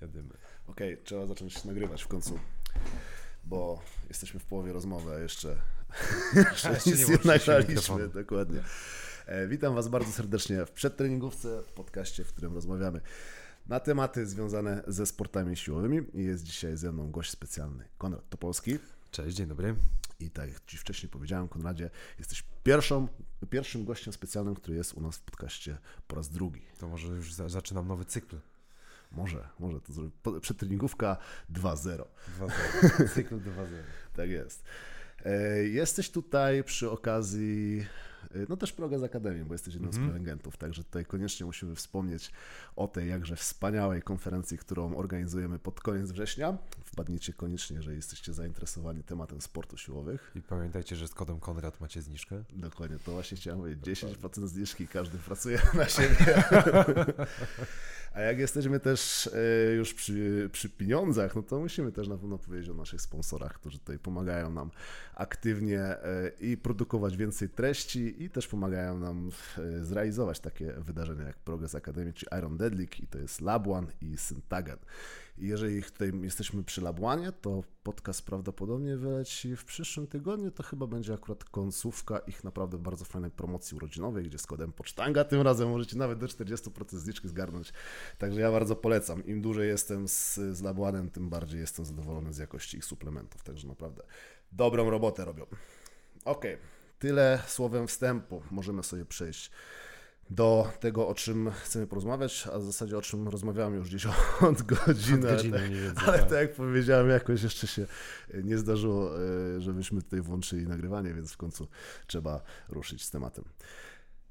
Jedymy. Okej, okay, trzeba zacząć nagrywać w końcu, bo jesteśmy w połowie rozmowy, a jeszcze, jeszcze, jeszcze nic nie, nagraliśmy. Dokładnie. E, witam Was bardzo serdecznie w przedtreningówce, w podcaście, w którym rozmawiamy na tematy związane ze sportami siłowymi. I jest dzisiaj ze mną gość specjalny, Konrad Topolski. Cześć, dzień dobry. I tak jak Ci wcześniej powiedziałem, Konradzie, jesteś pierwszą, pierwszym gościem specjalnym, który jest u nas w podcaście po raz drugi. To może już za, zaczynam nowy cykl. Może, może to zrobić. Przedtreningówka 2.0. 2.0. Cykl 2.0. tak jest. E, jesteś tutaj przy okazji no też proga z Akademią, bo jesteś jednym mm -hmm. z mhm. prelegentów, także tutaj koniecznie musimy wspomnieć o tej jakże wspaniałej konferencji, którą organizujemy pod koniec września. Wpadnijcie koniecznie, jeżeli jesteście zainteresowani tematem sportu siłowych. I pamiętajcie, że z kodem Konrad macie zniżkę. Dokładnie, to właśnie chciałem powiedzieć. 10% zniżki, każdy pracuje na siebie. A jak jesteśmy też e, już przy, przy pieniądzach, no to musimy też na pewno powiedzieć o naszych sponsorach, którzy tutaj pomagają nam aktywnie e, i produkować więcej treści i też pomagają nam e, zrealizować takie wydarzenia jak Progress Academy, czy Iron Deadlick i to jest Labuan i Syntagan. I jeżeli tutaj jesteśmy przy Labuanie, to podcast prawdopodobnie wyleci w przyszłym tygodniu. To chyba będzie akurat końcówka ich naprawdę bardzo fajnej promocji urodzinowej, gdzie z kodem pocztanga tym razem możecie nawet do 40% zniżki zgarnąć. Także ja bardzo polecam. Im dłużej jestem z, z Labuanem, tym bardziej jestem zadowolony z jakości ich suplementów. Także naprawdę dobrą robotę robią. Ok, tyle słowem wstępu. Możemy sobie przejść do tego, o czym chcemy porozmawiać, a w zasadzie o czym rozmawiamy już gdzieś od godziny. Od godziny ale, tak, ale tak jak powiedziałem, jakoś jeszcze się nie zdarzyło, e, żebyśmy tutaj włączyli nagrywanie, więc w końcu trzeba ruszyć z tematem.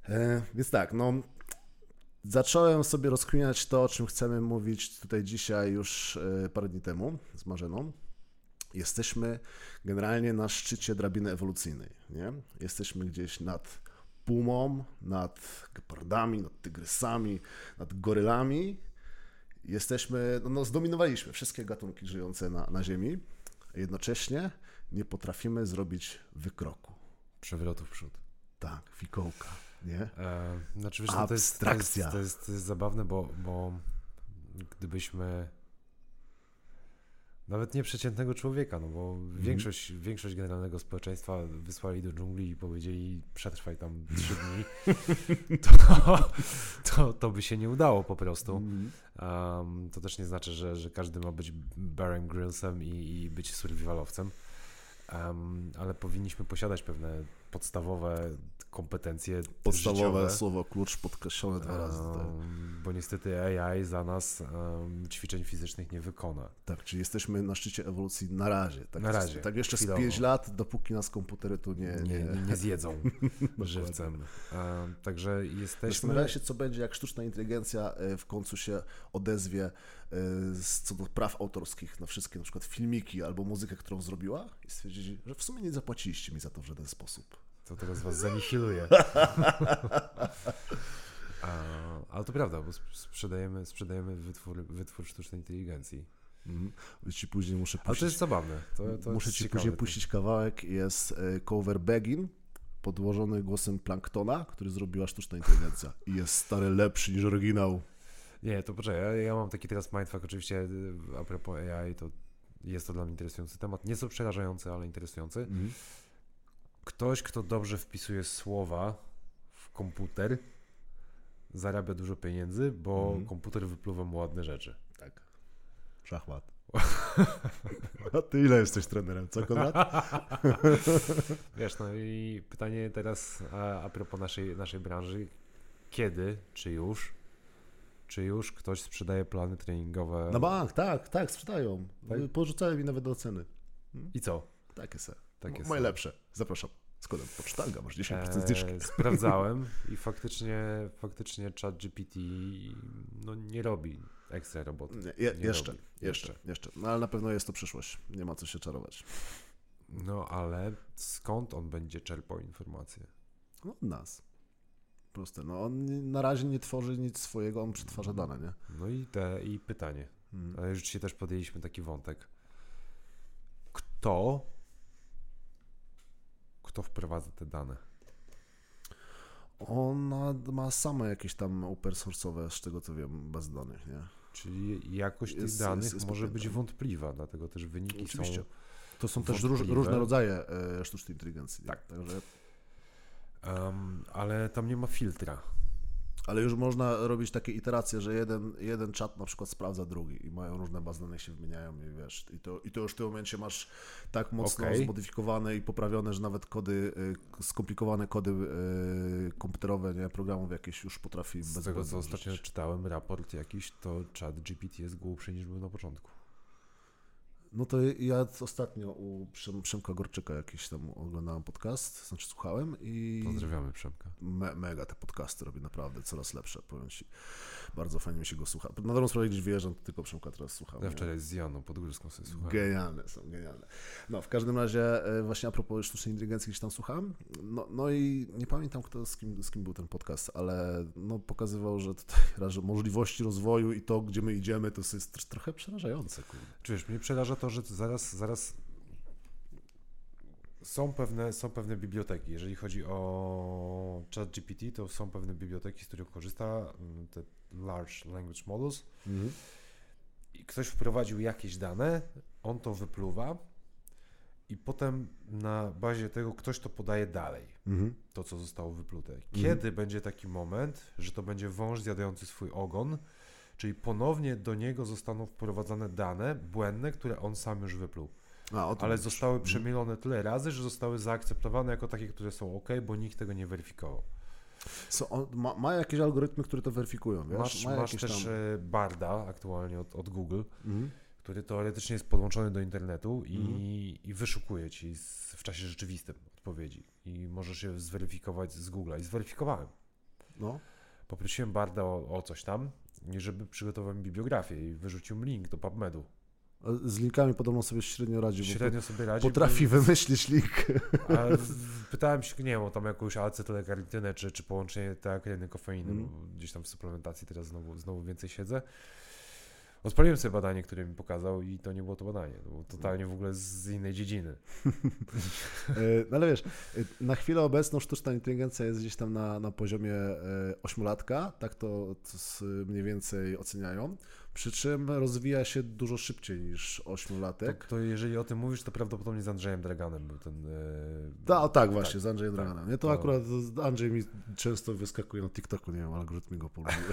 E, więc tak, no zacząłem sobie rozkminiać to, o czym chcemy mówić tutaj dzisiaj już e, parę dni temu z Marzeną. Jesteśmy generalnie na szczycie drabiny ewolucyjnej, nie? Jesteśmy gdzieś nad pumą, nad gepardami, nad tygrysami, nad gorylami. Jesteśmy, no, no zdominowaliśmy wszystkie gatunki żyjące na, na Ziemi, jednocześnie nie potrafimy zrobić wykroku. Przewrotu w przód. Tak, fikołka, nie? E, znaczy, wiesz, Abstrakcja. To jest, to jest, to jest zabawne, bo, bo gdybyśmy nawet nie przeciętnego człowieka, no bo mm. większość, większość generalnego społeczeństwa wysłali do dżungli i powiedzieli przetrwaj tam trzy dni, to, to, to by się nie udało po prostu. Um, to też nie znaczy, że, że każdy ma być Barem Grillsem i, i być survivalowcem, um, ale powinniśmy posiadać pewne podstawowe kompetencje Podstawowe życiowe. słowo klucz podkreślone dwa razy. Tak. Bo niestety AI za nas um, ćwiczeń fizycznych nie wykona. Tak, czyli jesteśmy na szczycie ewolucji na razie. Tak, na razie. Tak jeszcze chwilowo. z 5 lat, dopóki nas komputery tu nie... Nie, nie, nie zjedzą żywcem. Um, także jesteśmy... Zastanawiam się, co będzie, jak sztuczna inteligencja e, w końcu się odezwie e, co do praw autorskich na wszystkie na przykład filmiki albo muzykę, którą zrobiła i stwierdzili, że w sumie nie zapłaciliście mi za to w żaden sposób. To teraz was zanihiluje. ale to prawda, bo sprzedajemy, sprzedajemy wytwór, wytwór sztucznej inteligencji. Mhm. Ci później muszę puścić. Ale to jest zabawne. To, to muszę ci później puścić kawałek. Jest e, cover Begin podłożony głosem Planktona, który zrobiła sztuczna inteligencja. I jest stary lepszy niż oryginał. Nie, to poczekaj, ja, ja mam taki teraz mindfuck, oczywiście e, a propos AI, to jest to dla mnie interesujący temat. Nie są przerażający, ale interesujący. Mhm ktoś, kto dobrze wpisuje słowa w komputer, zarabia dużo pieniędzy, bo mhm. komputer wypluwa mu ładne rzeczy. Tak. Szachmat. A ty ile jesteś trenerem, co Konrad? Wiesz, no i pytanie teraz a, a propos naszej, naszej branży. Kiedy, czy już, czy już ktoś sprzedaje plany treningowe? Na bank, tak, tak, sprzedają. Tak? Porzucają mi nawet do ceny. Hmm? I co? Takie se. Takie Moje lepsze. Zapraszam. Z kodem pocztanga masz 10% zniżki. Eee, sprawdzałem i faktycznie, faktycznie chat GPT no, nie robi ekstra roboty. Nie, je, nie jeszcze, robi. jeszcze, jeszcze. No ale na pewno jest to przyszłość. Nie ma co się czarować. No ale skąd on będzie czerpał informacje? No, od nas. Proste. No on na razie nie tworzy nic swojego, on przetwarza dane, nie? No i, te, i pytanie. Hmm. Ale już dzisiaj też podjęliśmy taki wątek. Kto kto wprowadza te dane? Ona ma sama jakieś tam open source'owe, z tego co wiem, bazy danych, nie? Czyli jakość tych Jest- danych jest- jest może być podpięta. wątpliwa, dlatego też wyniki Oczywiście. są... To są też róż, różne rodzaje e, sztucznej inteligencji. Tak. Także, em, ale tam nie ma filtra. Ale już można robić takie iteracje, że jeden, jeden czat na przykład sprawdza drugi i mają różne bazy danych się wymieniają i wiesz, i to, i to już w tym momencie masz tak mocno Okej. zmodyfikowane i poprawione, że nawet kody, y, skomplikowane kody y, komputerowe, nie, programów jakieś już potrafi Z bez tego, co ostatnio czytałem, raport jakiś, to chat GPT jest głupszy niż był na początku. No to ja ostatnio u Przem, Przemka Gorczyka jakiś tam oglądałem podcast, znaczy słuchałem i Pozdrawiamy Przemka. me, mega te podcasty robi naprawdę coraz lepsze, powiem Ci. Bardzo fajnie mi się go słucha. Na dobrą sprawę gdzieś wyjeżdżam, to tylko Przemka teraz słucham. Ja wczoraj z Janą Podgórską sobie słuchałem. Genialne są, genialne. No, w każdym razie, e, właśnie a propos sztucznej inteligencji, gdzieś tam słuchałem. No, no i nie pamiętam, kto, z, kim, z kim był ten podcast, ale no, pokazywał, że tutaj raz, że możliwości rozwoju i to, gdzie my idziemy, to jest tr- trochę przerażające. Kurde. Czy wiesz, mnie przeraża to, że zaraz, zaraz są pewne, są pewne biblioteki. Jeżeli chodzi o ChatGPT, to są pewne biblioteki, z których korzysta mm, te Large Language Models i ktoś wprowadził jakieś dane, on to wypluwa i potem na bazie tego ktoś to podaje dalej, Mhm. to co zostało wyplute. Kiedy będzie taki moment, że to będzie wąż zjadający swój ogon, czyli ponownie do niego zostaną wprowadzane dane błędne, które on sam już wypluł, A, ale zostały Mhm. przemielone tyle razy, że zostały zaakceptowane jako takie, które są ok, bo nikt tego nie weryfikował. So, on ma, ma jakieś algorytmy, które to weryfikują, wiesz? Masz, ma masz też tam... e, Barda aktualnie od, od Google, Mhm. który teoretycznie jest podłączony do internetu i, Mhm. i wyszukuje ci z, w czasie rzeczywistym odpowiedzi. I możesz je zweryfikować z Google'a. I zweryfikowałem. No. Poprosiłem Barda o, o coś tam, żeby przygotował mi bibliografię i wyrzucił mi link do PubMedu. Z linkami podobno sobie średnio radzi, bo Średnio sobie radzi. potrafi wymyślić link. bo- A pytałem się, nie wiem, o tam jakąś acetylkarnitynę, czy, czy połączenie teakreny, kofeiny, Mm. bo gdzieś tam w suplementacji teraz znowu, znowu więcej siedzę. Odpaliłem sobie badanie, które mi pokazał i to nie było to badanie. To było totalnie w ogóle z innej dziedziny. E, No ale wiesz, e, na chwilę obecną sztuczna inteligencja jest gdzieś tam na, na poziomie e, ośmiolatka, tak to, to mniej więcej oceniają, przy czym rozwija się dużo szybciej niż To, ośmiolatek. to jeżeli o tym mówisz, to prawdopodobnie z Andrzejem Draganem był ten... E, Ta, o tak, właśnie, z Andrzejem tak. Draganem. Nie, to To- akurat Andrzej mi często wyskakuje na TikToku, nie wiem, algorytmy go polubiły.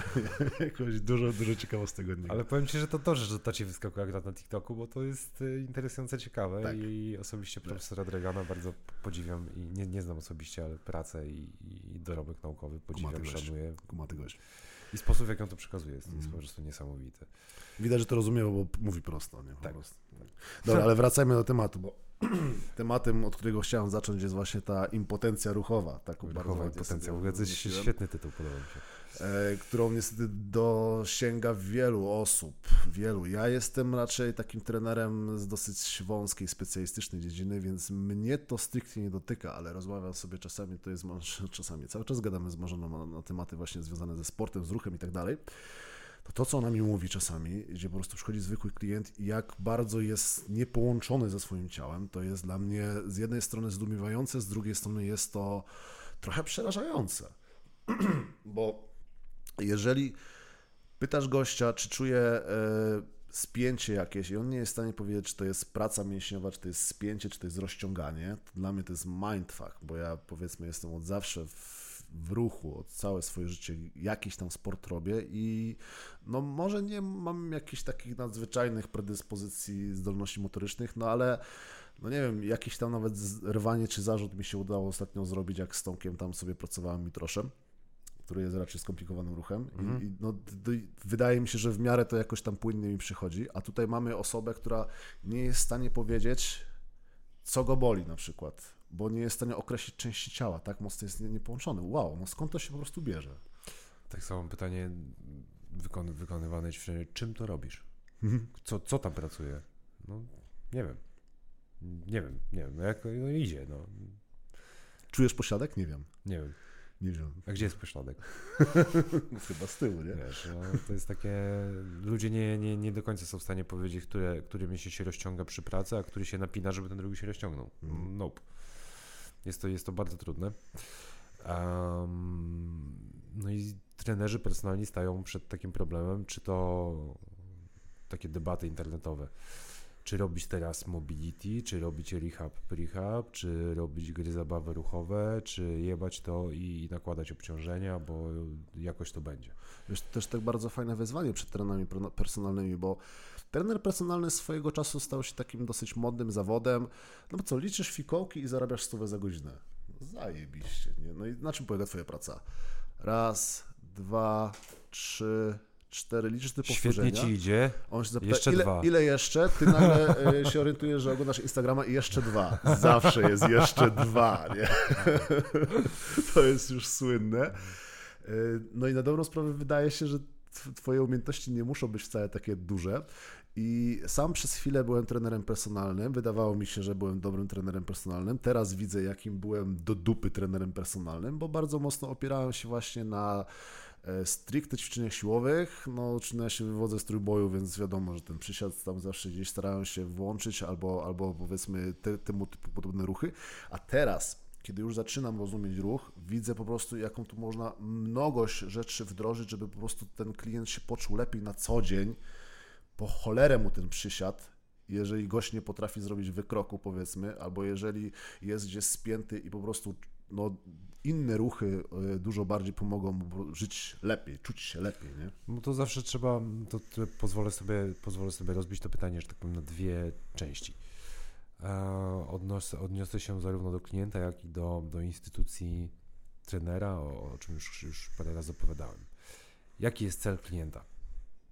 Jakoś dużo, dużo ciekawostek od niego. Ale powiem Ci, że to dobrze, że to Ci wyskakuje akurat na TikToku, bo to jest e, interesujące, ciekawe Tak. i osobiście profesora Dragana bardzo podziwiam i nie, nie znam osobiście, ale pracę i, i dorobek naukowy podziwiam, Kumaty szanuję Kumaty gość. I sposób, w jaki on to przekazuje jest, jest Mm. po prostu niesamowity. Widać, że to rozumie, bo mówi prosto, nie? Po Tak. prostu. Dobra, ale wracajmy do tematu, bo tematem, od którego chciałem zacząć, jest właśnie ta impotencja ruchowa. Taką Ruchowa sobie w ogóle to jest świetny tytuł, podoba mi się. E, którą niestety dosięga wielu osób, wielu. Ja jestem raczej takim trenerem z dosyć wąskiej, specjalistycznej dziedziny, więc mnie to stricte nie dotyka, ale rozmawiam sobie czasami, to jest czasami, cały czas gadamy z Marzeną na, na tematy właśnie związane ze sportem, z ruchem i tak dalej. To to, co ona mi mówi czasami, gdzie po prostu przychodzi zwykły klient i jak bardzo jest niepołączony ze swoim ciałem, to jest dla mnie z jednej strony zdumiewające, z drugiej strony jest to trochę przerażające. Bo jeżeli pytasz gościa, czy czuje e, spięcie jakieś i on nie jest w stanie powiedzieć, czy to jest praca mięśniowa, czy to jest spięcie, czy to jest rozciąganie, to dla mnie to jest mindfuck, bo ja powiedzmy jestem od zawsze w, w ruchu, od całe swoje życie jakiś tam sport robię i no może nie mam jakichś takich nadzwyczajnych predyspozycji, zdolności motorycznych, no ale no nie wiem, jakiś tam nawet rwanie czy zarzut mi się udało ostatnio zrobić, jak z Tomkiem tam sobie pracowałem mitroszem który jest raczej skomplikowanym ruchem. Mhm. I, i no, wydaje mi się, że w miarę to jakoś tam płynnie mi przychodzi, a tutaj mamy osobę, która nie jest w stanie powiedzieć, co go boli na przykład, bo nie jest w stanie określić części ciała, tak mocno jest nie- niepołączony. Wow, no skąd to się po prostu bierze? Tak samo pytanie wykon, wykonywane wszędzie, czym to robisz? Mhm. Co, co tam pracuje? No, nie wiem. Nie wiem, nie wiem. No jak no idzie, no. Czujesz pośladek? Nie wiem. Nie wiem. Nie wiem. A gdzie jest pośladek? Chyba z tyłu, nie? Wiesz, no, to jest takie... Ludzie nie, nie, nie do końca są w stanie powiedzieć, które, który mięsień się rozciąga przy pracy, a który się napina, żeby ten drugi się rozciągnął. Mhm. Nope. Jest to, jest to bardzo trudne. Um, no i trenerzy personalni stają przed takim problemem, czy to takie debaty internetowe. Czy robić teraz mobility, czy robić rehab, prehab, czy robić gry zabawy ruchowe, czy jebać to i nakładać obciążenia, bo jakoś to będzie. Wiesz, to też tak bardzo fajne wyzwanie przed trenerami personalnymi, bo trener personalny swojego czasu stał się takim dosyć modnym zawodem. No bo co, liczysz fikołki i zarabiasz stówę za godzinę. Zajebiście, nie? No i na czym polega twoja praca? Raz, dwa, trzy, cztery, liczysz te powtórzenia. Świetnie ci idzie. On się zapyta, jeszcze ile, dwa. ile jeszcze? Ty nagle y, się orientujesz, że oglądasz Instagrama i jeszcze dwa. Zawsze jest jeszcze dwa, nie? to jest już słynne. Y, no i na dobrą sprawę wydaje się, że twoje umiejętności nie muszą być wcale takie duże. I sam przez chwilę byłem trenerem personalnym. Wydawało mi się, że byłem dobrym trenerem personalnym. Teraz widzę, jakim byłem do dupy trenerem personalnym, bo bardzo mocno opierałem się właśnie na e, stricte ćwiczeniach siłowych. No, no ja się wywodzę z trójboju, więc wiadomo, że ten przysiad tam zawsze gdzieś starałem się włączyć albo, albo powiedzmy te, temu typu podobne ruchy. A teraz kiedy już zaczynam rozumieć ruch, widzę po prostu, jaką tu można mnogość rzeczy wdrożyć, żeby po prostu ten klient się poczuł lepiej na co dzień, po cholerę mu ten przysiad, jeżeli gość nie potrafi zrobić wykroku, powiedzmy, albo jeżeli jest gdzieś spięty i po prostu no, inne ruchy e, dużo bardziej pomogą mu żyć lepiej, czuć się lepiej, nie? No to zawsze trzeba, to, to pozwolę, sobie, pozwolę sobie rozbić to pytanie, że tak powiem, na dwie części. E, odniosę, odniosę się zarówno do klienta, jak i do, do instytucji trenera, o, o czym już, już parę razy opowiadałem. Jaki jest cel klienta?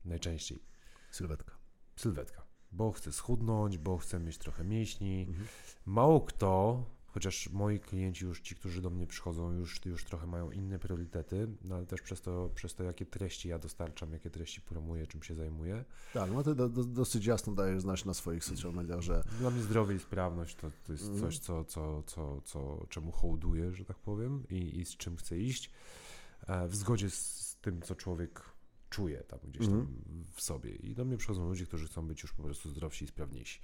Najczęściej Sylwetka. Sylwetka. Bo chcę schudnąć, bo chcę mieć trochę mięśni. Mhm. Mało kto, chociaż moi klienci już, ci, którzy do mnie przychodzą, już, już trochę mają inne priorytety, no ale też przez to, przez to, jakie treści ja dostarczam, jakie treści promuję, czym się zajmuję. Tak, no ty do, do, dosyć jasno dajesz znać na swoich social mediach, że... Dla mnie zdrowie i sprawność to, to jest coś, co, co, co, co, czemu hołduję, że tak powiem, i, i z czym chcę iść, e, w zgodzie z tym, co człowiek czuje tam gdzieś tam Mhm. w sobie. I do mnie przychodzą ludzie, którzy chcą być już po prostu zdrowsi i sprawniejsi.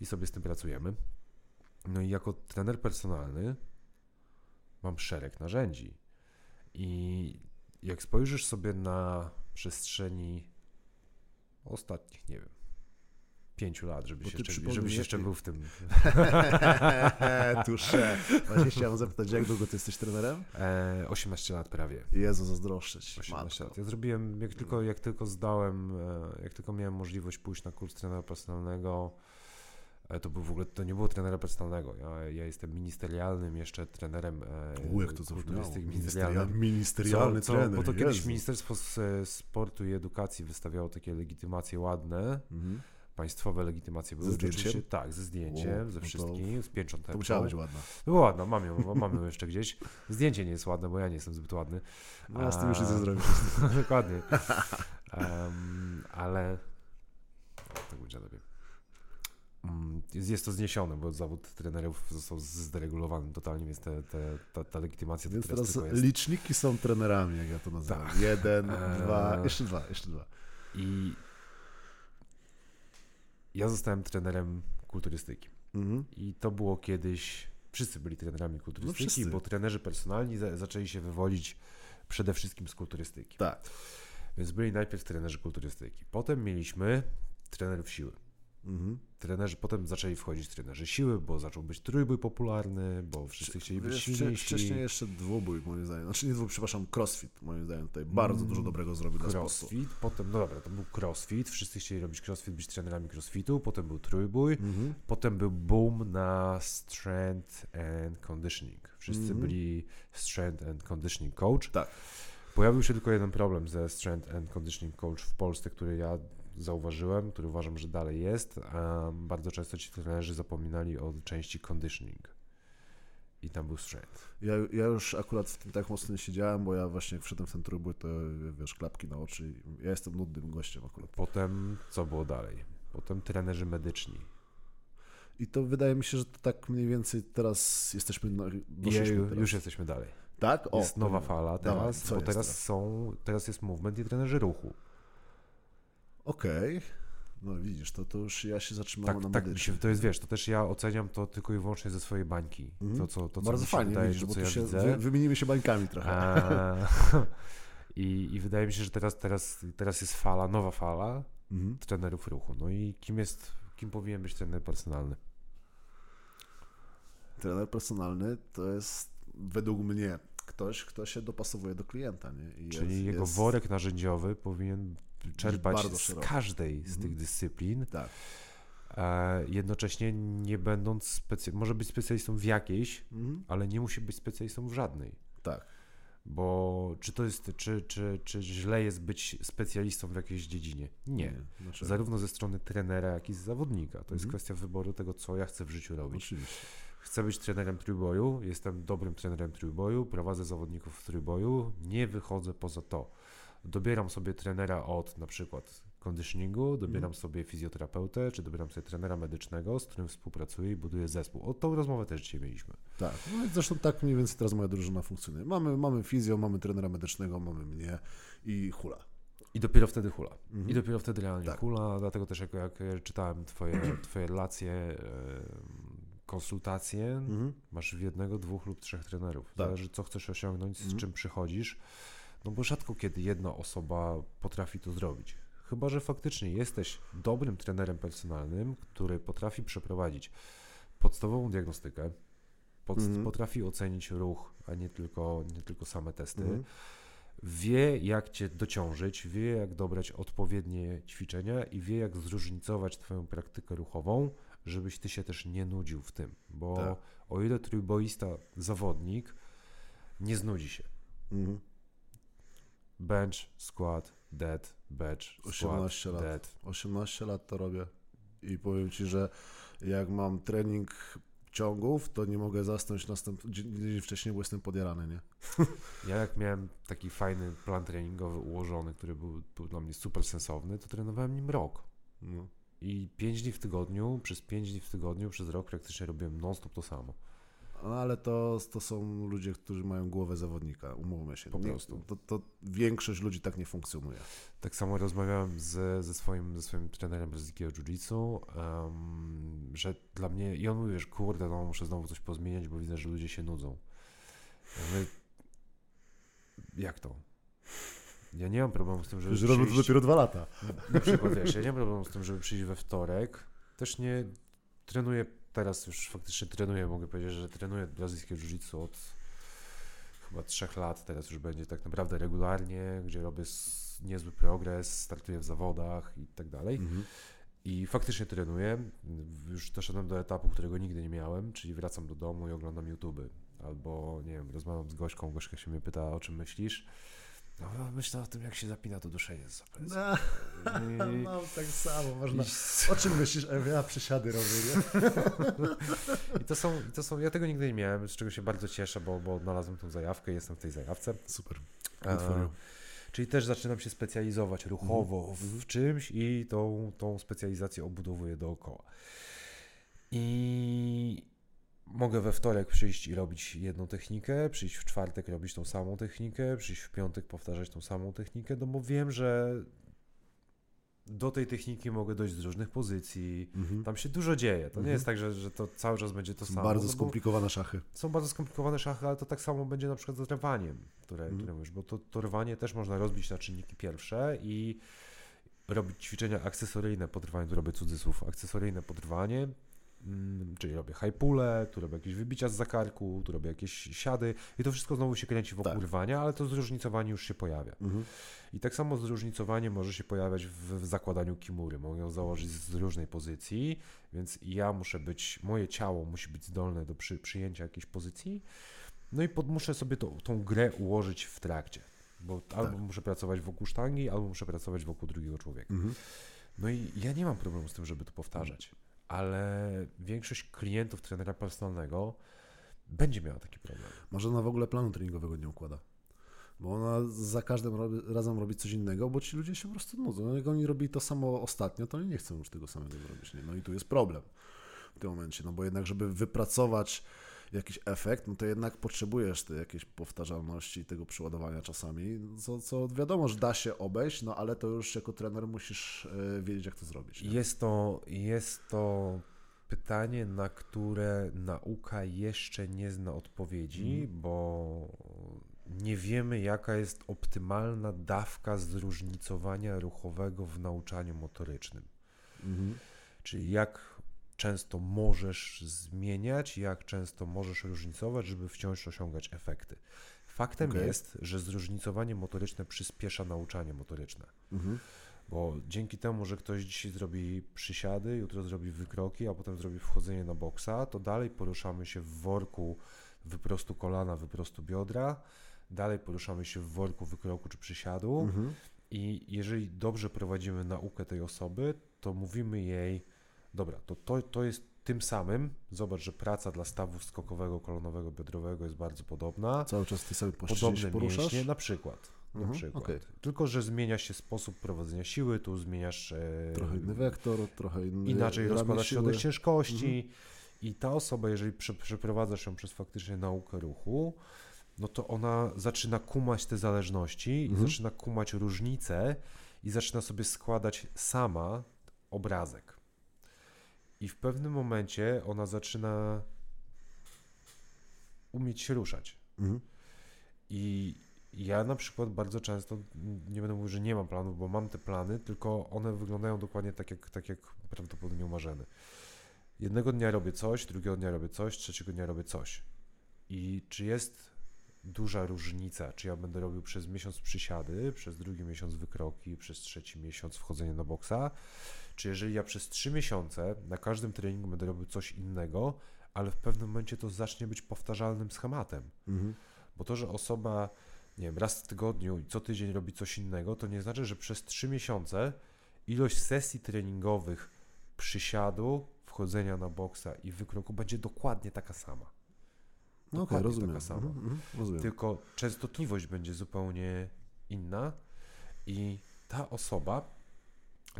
I sobie z tym pracujemy. No i jako trener personalny mam szereg narzędzi. I jak spojrzysz sobie na przestrzeni ostatnich, nie wiem, pięciu lat, żebyś, jeszcze, żebyś jeszcze ty- był w tym. Tusze. Właśnie chciałem zapytać, jak długo ty jesteś trenerem? E, 18 lat prawie. Jezu, zazdroszczę ci. 18 lat. Ja zrobiłem, jak tylko, jak tylko zdałem, e, jak tylko miałem możliwość pójść na kurs trenera personalnego, to był w ogóle, to nie było trenera personalnego. Ja, ja jestem ministerialnym jeszcze trenerem e, U, jak to kulturystyki Ministerialny, ministerialnym. ministerialny Co- co- trener. Bo to kiedyś Jezu. Ministerstwo S- Sportu i Edukacji wystawiało takie legitymacje ładne, Mhm. państwowe legitymacje były. Ze zdjęciem? Tak, ze zdjęciem, O, no ze to- wszystkim, z piecząteczką. To musiała być ładna. Była ładna, mam ją, mam ją jeszcze gdzieś. Zdjęcie nie jest ładne, bo ja nie jestem zbyt ładny. No, ja z tym już nic nie A- zrobisz. Dokładnie. Em, ale. Tak będzie lepiej. Mm, Jest, to zniesione, bo zawód trenerów został zderegulowany totalnie, więc te, te, ta, ta legitymacja Więc teraz teraz jest. liczniki są trenerami, jak ja to nazywam. Tak. Jeden, Eee. dwa, jeszcze dwa, jeszcze dwa. I ja zostałem trenerem kulturystyki. Mhm. I to było kiedyś. Wszyscy byli trenerami kulturystyki, No bo trenerzy personalni za, zaczęli się wywodzić przede wszystkim z kulturystyki. Tak. Więc byli najpierw trenerzy kulturystyki. Potem mieliśmy trenerów siły. Mhm. Trenerzy, potem zaczęli wchodzić trenerzy siły, bo zaczął być trójbój popularny, bo wszyscy chcieli być Wiesz, silniejsi. Wcześniej jeszcze dwubój, moim zdaniem. Znaczy nie dwubój, przepraszam, crossfit, moim zdaniem. Tutaj bardzo Mm, dużo dobrego zrobił dla sportu. Crossfit, potem, no dobra, to był crossfit, wszyscy chcieli robić crossfit, być trenerami crossfitu, potem był trójbój, Mhm. potem był boom na strength and conditioning. Wszyscy Mhm. byli strength and conditioning coach. Tak. Pojawił się tylko jeden problem ze strength and conditioning coach w Polsce, który ja zauważyłem, który uważam, że dalej jest. A bardzo często ci trenerzy zapominali o części conditioning. I tam był strength. Ja, ja już akurat w tym tak mocno nie siedziałem, bo ja właśnie jak wszedłem w ten trójbój, to wiesz, klapki na oczy. Ja jestem nudnym gościem akurat. Potem co było dalej? Potem trenerzy medyczni. I to wydaje mi się, że to tak mniej więcej teraz jesteśmy. Na, Je, teraz. już jesteśmy dalej. Tak? O, jest nowa fala Dawaj, teraz, co bo teraz teraz? są, teraz jest movement i trenerzy ruchu. Okej. No widzisz, to, to już ja się zatrzymałem Tak, na tak się, to jest, wiesz, to też ja oceniam to tylko i wyłącznie ze swojej bańki. Mhm. To, co, to, co Bardzo fajnie, wydaje, widzisz, to, bo co ja się widzę. wy, wymienimy się bańkami trochę. A, i, I wydaje mi się, że teraz, teraz, teraz jest fala, nowa fala, mhm. trenerów ruchu. No i kim jest, kim powinien być trener personalny? Trener personalny to jest według mnie ktoś, kto się dopasowuje do klienta. Nie? Czyli jest, jego jest... worek narzędziowy powinien czerpać z każdej z tych mhm. dyscyplin. Tak. E, jednocześnie nie będąc specjalistą, może być specjalistą w jakiejś, mhm. ale nie musi być specjalistą w żadnej. Tak. Bo czy to jest, czy, czy, czy źle jest być specjalistą w jakiejś dziedzinie? Nie. nie znaczy... Zarówno ze strony trenera, jak i z zawodnika. To mhm. jest kwestia wyboru tego, co ja chcę w życiu robić. Oczywiście. Chcę być trenerem trójboju, jestem dobrym trenerem trójboju, prowadzę zawodników w trójboju, nie wychodzę poza to. Dobieram sobie trenera od na przykład conditioningu, dobieram mm. sobie fizjoterapeutę, czy dobieram sobie trenera medycznego, z którym współpracuję i buduję zespół. O tą rozmowę też dzisiaj mieliśmy. Tak, no zresztą tak mniej więcej teraz moja drużyna funkcjonuje. Mamy, mamy fizjo, mamy trenera medycznego, mamy mnie i hula. I dopiero wtedy hula. Mhm. I dopiero wtedy realnie tak. hula, dlatego też jak, jak czytałem twoje, twoje relacje, konsultacje, mhm. masz jednego, dwóch lub trzech trenerów. Tak. Zależy co chcesz osiągnąć, z mhm. czym przychodzisz. No bo rzadko kiedy jedna osoba potrafi to zrobić. Chyba, że faktycznie jesteś dobrym trenerem personalnym, który potrafi przeprowadzić podstawową diagnostykę, pod, mm. potrafi ocenić ruch, a nie tylko, nie tylko same testy. Mm. Wie, jak cię dociążyć, wie, jak dobrać odpowiednie ćwiczenia i wie, jak zróżnicować Twoją praktykę ruchową, żebyś Ty się też nie nudził w tym. Bo tak. o ile trójboista zawodnik nie znudzi się. Mm. Bench, squat, dead, bench, squat, 18 lat. dead. 18 lat to robię i powiem Ci, że jak mam trening ciągów, to nie mogę zasnąć następ... dzień wcześniej, bo jestem podjarany, nie? Ja jak miałem taki fajny plan treningowy ułożony, który był, był dla mnie super sensowny, to trenowałem nim rok. No. I 5 dni w tygodniu, przez 5 dni w tygodniu, przez rok praktycznie robiłem non-stop to samo. No ale to, to są ludzie, którzy mają głowę zawodnika, umówmy się. Po prostu. To, to większość ludzi tak nie funkcjonuje. Tak samo rozmawiałem z, ze, swoim, ze swoim trenerem brazylijskiego jiu-jitsu, um, że dla mnie, i on mówi, że kurde, no muszę znowu coś pozmieniać, bo widzę, że ludzie się nudzą. Ja mówię, jak to? Ja nie mam problemu z tym, żeby. Że robią to dopiero dwa lata. Na przykład wiesz, ja nie mam problemu z tym, żeby przyjść we wtorek. Też nie trenuję teraz już faktycznie trenuję, mogę powiedzieć, że trenuję brazylijskie jiu-jitsu od chyba trzech lat, teraz już będzie tak naprawdę regularnie, gdzie robię niezły progres, startuję w zawodach i tak dalej. Mhm. I faktycznie trenuję. Już doszedłem do etapu, którego nigdy nie miałem, czyli wracam do domu i oglądam YouTube. Albo, nie wiem, rozmawiam z Gośką, Gośka się mnie pyta, o czym myślisz. No, myślę o tym, jak się zapina to duszenie z no, I... no, tak samo. Można... I... O czym myślisz? Ja przysiady robię, nie? I to, są, I to są... Ja tego nigdy nie miałem, z czego się bardzo cieszę, bo, bo odnalazłem tą zajawkę i jestem w tej zajawce. Super. Czyli też zaczynam się specjalizować ruchowo mm. w czymś i tą, tą specjalizację obudowuję dookoła. I mogę we wtorek przyjść i robić jedną technikę, przyjść w czwartek robić tą samą technikę, przyjść w piątek powtarzać tą samą technikę, no bo wiem, że do tej techniki mogę dojść z różnych pozycji. Mhm. Tam się dużo dzieje. To mhm. nie jest tak, że, że to cały czas będzie to samo. Bardzo no skomplikowane szachy. Są bardzo skomplikowane szachy, ale to tak samo będzie na przykład z rwaniem, które, mhm. które mówisz, bo to, to rwanie też można rozbić na czynniki pierwsze i robić ćwiczenia akcesoryjne pod rwaniem, tu robię cudzysłów, akcesoryjne podrwanie, czyli robię high pule, tu robię jakieś wybicia z zakarku, tu robię jakieś siady i to wszystko znowu się kręci wokół tak. rwania, ale to zróżnicowanie już się pojawia. Mhm. I tak samo zróżnicowanie może się pojawiać w, w zakładaniu kimury. Mogę ją założyć z różnej pozycji, więc ja muszę być, moje ciało musi być zdolne do przy, przyjęcia jakiejś pozycji, no i pod, muszę sobie to, tą grę ułożyć w trakcie, bo tak. albo muszę pracować wokół sztangi, albo muszę pracować wokół drugiego człowieka. Mhm. No i ja nie mam problemu z tym, żeby to powtarzać ale większość klientów trenera personalnego będzie miała taki problem. Może ona w ogóle planu treningowego nie układa. Bo ona za każdym razem robi coś innego, bo ci ludzie się po prostu nudzą. No, jak oni robili to samo ostatnio, to oni nie chcą już tego samego zrobić. Nie? No i tu jest problem w tym momencie, no bo jednak, żeby wypracować jakiś efekt, no to jednak potrzebujesz tej jakiejś powtarzalności tego przyładowania czasami, co, co wiadomo, że da się obejść, no ale to już jako trener musisz e, wiedzieć, jak to zrobić. Nie? Jest to, jest to pytanie, na które nauka jeszcze nie zna odpowiedzi, mm. bo nie wiemy, jaka jest optymalna dawka zróżnicowania ruchowego w nauczaniu motorycznym. Mhm. Czyli jak często możesz zmieniać, jak często możesz różnicować, żeby wciąż osiągać efekty. Faktem Okej. jest, że zróżnicowanie motoryczne przyspiesza nauczanie motoryczne. Mhm. Bo dzięki temu, że ktoś dzisiaj zrobi przysiady, jutro zrobi wykroki, a potem zrobi wchodzenie na boksa, to dalej poruszamy się w worku wyprostu kolana, wyprostu biodra, dalej poruszamy się w worku wykroku czy przysiadu Mhm. i jeżeli dobrze prowadzimy naukę tej osoby, to mówimy jej, dobra, to, to, to jest tym samym, zobacz, że praca dla stawu skokowego, kolonowego, biodrowego jest bardzo podobna, Cały czas ty sobie podobne poruszasz? mięśnie, na przykład. Na Mhm, przykład. okej. Tylko, że zmienia się sposób prowadzenia siły, tu zmieniasz e, Trochę inny wektor, trochę inny inaczej ramię rozkłada siły. środek ciężkości i ta osoba, jeżeli prze, przeprowadza się przez faktycznie naukę ruchu, no to ona zaczyna kumać te zależności Mhm. i zaczyna kumać różnice i zaczyna sobie składać sama obrazek. I w pewnym momencie ona zaczyna umieć się ruszać. Mhm. I ja na przykład bardzo często, nie będę mówił, że nie mam planów, bo mam te plany, tylko one wyglądają dokładnie tak, jak, tak jak prawdopodobnie umarzamy. Jednego dnia robię coś, drugiego dnia robię coś, trzeciego dnia robię coś. I czy jest duża różnica, czy ja będę robił przez miesiąc przysiady, przez drugi miesiąc wykroki, przez trzeci miesiąc wchodzenie na boksa, czy jeżeli ja przez trzy miesiące na każdym treningu będę robił coś innego, ale w pewnym momencie to zacznie być powtarzalnym schematem. Mhm. Bo to, że osoba, nie wiem, raz w tygodniu i co tydzień robi coś innego, to nie znaczy, że przez trzy miesiące ilość sesji treningowych, przysiadu, wchodzenia na boksa i wykroku będzie dokładnie taka sama. No Dokładnie rozumiem. taka sama. Mhm, mhm, rozumiem. Tylko częstotliwość będzie zupełnie inna i ta osoba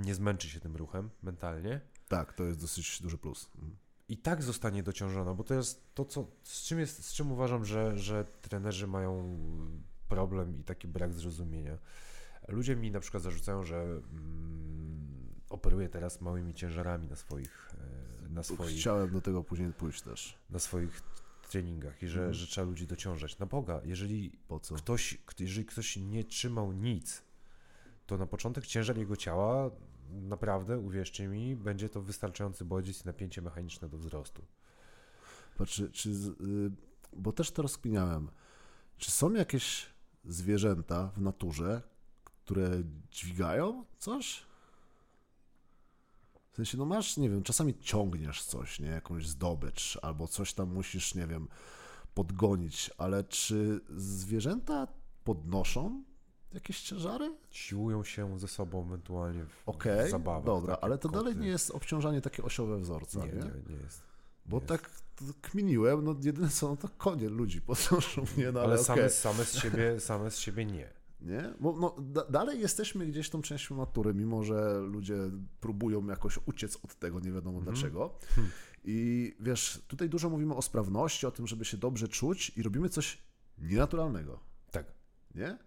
nie zmęczy się tym ruchem mentalnie, Tak, to jest dosyć duży plus. Mhm. i tak zostanie dociążona, bo to jest to, co, z czym, jest, z czym uważam, że, że trenerzy mają problem i taki brak zrozumienia. Ludzie mi na przykład zarzucają, że mm, operuję teraz małymi ciężarami na swoich, e, na swoich, Chciałem do tego później pójść też. na swoich treningach i że, Mhm. że trzeba ludzi dociążać. Na Boga, jeżeli Po co? ktoś, jeżeli ktoś nie trzymał nic, to na początek ciężar jego ciała, naprawdę, uwierzcie mi, będzie to wystarczający bodziec i napięcie mechaniczne do wzrostu. Patrzy, czy, y, bo też to rozkminiałem. Czy są jakieś zwierzęta w naturze, które dźwigają coś? W sensie, no masz, nie wiem, czasami ciągniesz coś, nie? Jakąś zdobycz, albo coś tam musisz, nie wiem, podgonić, ale czy zwierzęta podnoszą jakieś ciężary? Siłują się ze sobą ewentualnie w, Okej, w zabawach. dobra, tak ale to dalej koty. nie jest obciążanie takie osiowe wzorca, Nie, nie? nie, nie jest. Bo jest. tak kminiłem, no jedyne co, no to konie ludzi podnoszą, nie? No, ale Ale same, okej. same, z siebie, same z siebie nie. Nie? Bo no, da, dalej jesteśmy gdzieś tą częścią natury, mimo że ludzie próbują jakoś uciec od tego, nie wiadomo Mhm. dlaczego. Hmm. I wiesz, tutaj dużo mówimy o sprawności, o tym, żeby się dobrze czuć i robimy coś nienaturalnego, Tak, nie?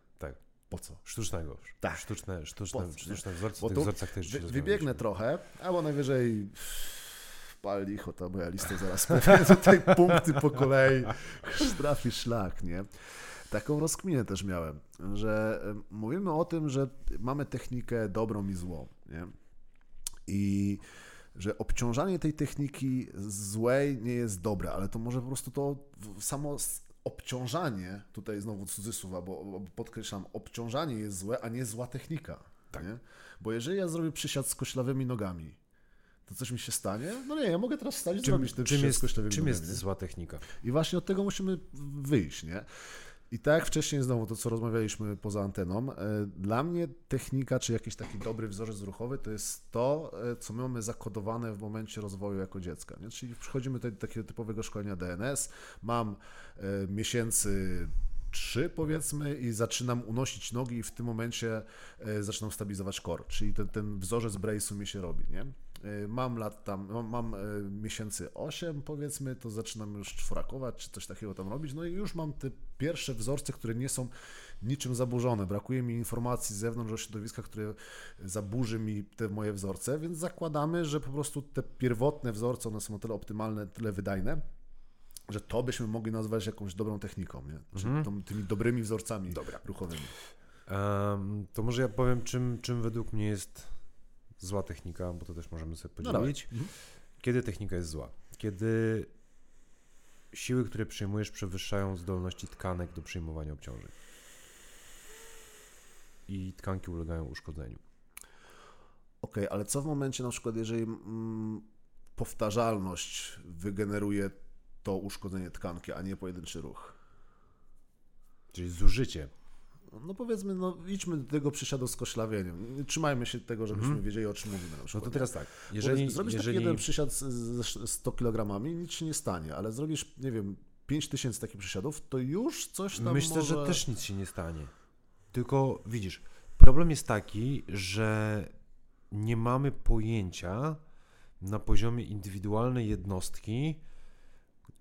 Po co? Sztucznego. Tak. Sztuczne, sztuczne, Po co, sztuczne wzorce, Bo w tych wzorcach też Wy, wybiegnę trochę, albo najwyżej pal licho, ta moja lista zaraz tutaj punkty po kolei trafi szlak, nie? Taką rozkminę też miałem, że mówimy o tym, że mamy technikę dobrą i złą, nie? I że obciążanie tej techniki złej nie jest dobre, ale to może po prostu to samo obciążanie, tutaj znowu cudzysłów, bo bo podkreślam, obciążanie jest złe, a nie zła technika. Tak. Nie? Bo jeżeli ja zrobię przysiad z koślawymi nogami, to coś mi się stanie? No nie, ja mogę teraz wstać i Czym, zrobić ten czym, przysiad jest, z koślawymi czym nogami. jest nie? zła technika? I właśnie od tego musimy wyjść, nie? I tak jak wcześniej znowu to, co rozmawialiśmy poza anteną, e, dla mnie technika, czy jakiś taki dobry wzorzec ruchowy, to jest to, e, co my mamy zakodowane w momencie rozwoju jako dziecka. Nie? Czyli przychodzimy do takiego typowego szkolenia DNS, mam e, miesięcy trzy powiedzmy i zaczynam unosić nogi i w tym momencie zaczynam stabilizować core, czyli ten, ten wzorzec brace'u mi się robi, nie? E, Mam lat tam, mam, mam e, miesięcy 8 powiedzmy, to zaczynam już czworakować, czy coś takiego tam robić, no i już mam te pierwsze wzorce, które nie są niczym zaburzone. Brakuje mi informacji z zewnątrz o środowiska, które zaburzy mi te moje wzorce, więc zakładamy, że po prostu te pierwotne wzorce, one są o tyle optymalne, tyle wydajne, że to byśmy mogli nazwać jakąś dobrą techniką, nie? Czyli Mhm. tą, tymi dobrymi wzorcami Dobra. ruchowymi. Em, to może ja powiem, czym, czym według mnie jest zła technika, bo to też możemy sobie No podzielić. Mhm. Kiedy technika jest zła? Kiedy siły, które przyjmujesz, przewyższają zdolności tkanek do przyjmowania obciążeń. I tkanki ulegają uszkodzeniu. Okej, ale co w momencie na przykład, jeżeli mm, powtarzalność wygeneruje to uszkodzenie tkanki, a nie pojedynczy ruch? Czyli zużycie. No powiedzmy, no idźmy do tego przysiadu z koślawieniem. Nie Trzymajmy się tego, żebyśmy Mhm. wiedzieli, o czym mówimy na No przykład. to teraz tak. Bo Jeżeli, zrobisz jeżeli taki jeden przysiad z, z 100 kg, nic się nie stanie, ale zrobisz, nie wiem, 5000 takich przysiadów, to już coś tam Myślę, może... że też nic się nie stanie. Tylko widzisz, problem jest taki, że nie mamy pojęcia na poziomie indywidualnej jednostki,